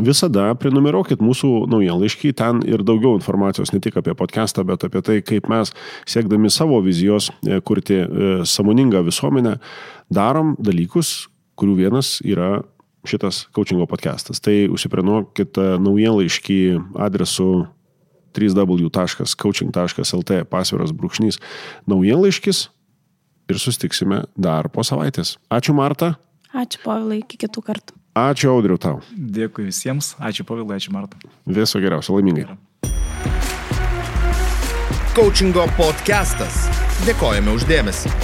Visada prenumeruokit mūsų naujienlaiškį, ten ir daugiau informacijos ne tik apie podcastą, bet apie tai, kaip mes siekdami savo vizijos e, kurti e, samoningą visuomenę, darom dalykus, kurių vienas yra šitas coachingo podcastas. Tai užsiprenuokit e, naujienlaiškį adresu www.coaching.lt pasviras brūkšnys naujienlaiškis ir sustiksime dar po savaitės. Ačiū Marta. Ačiū Povilai, iki kitų kartų. Ačiū Audriu tau. Dėkui visiems, ačiū Pavilai, ačiū Marta. Viso geriausio, laimingai. Coachingo podcastas. Dėkojame uždėmesi.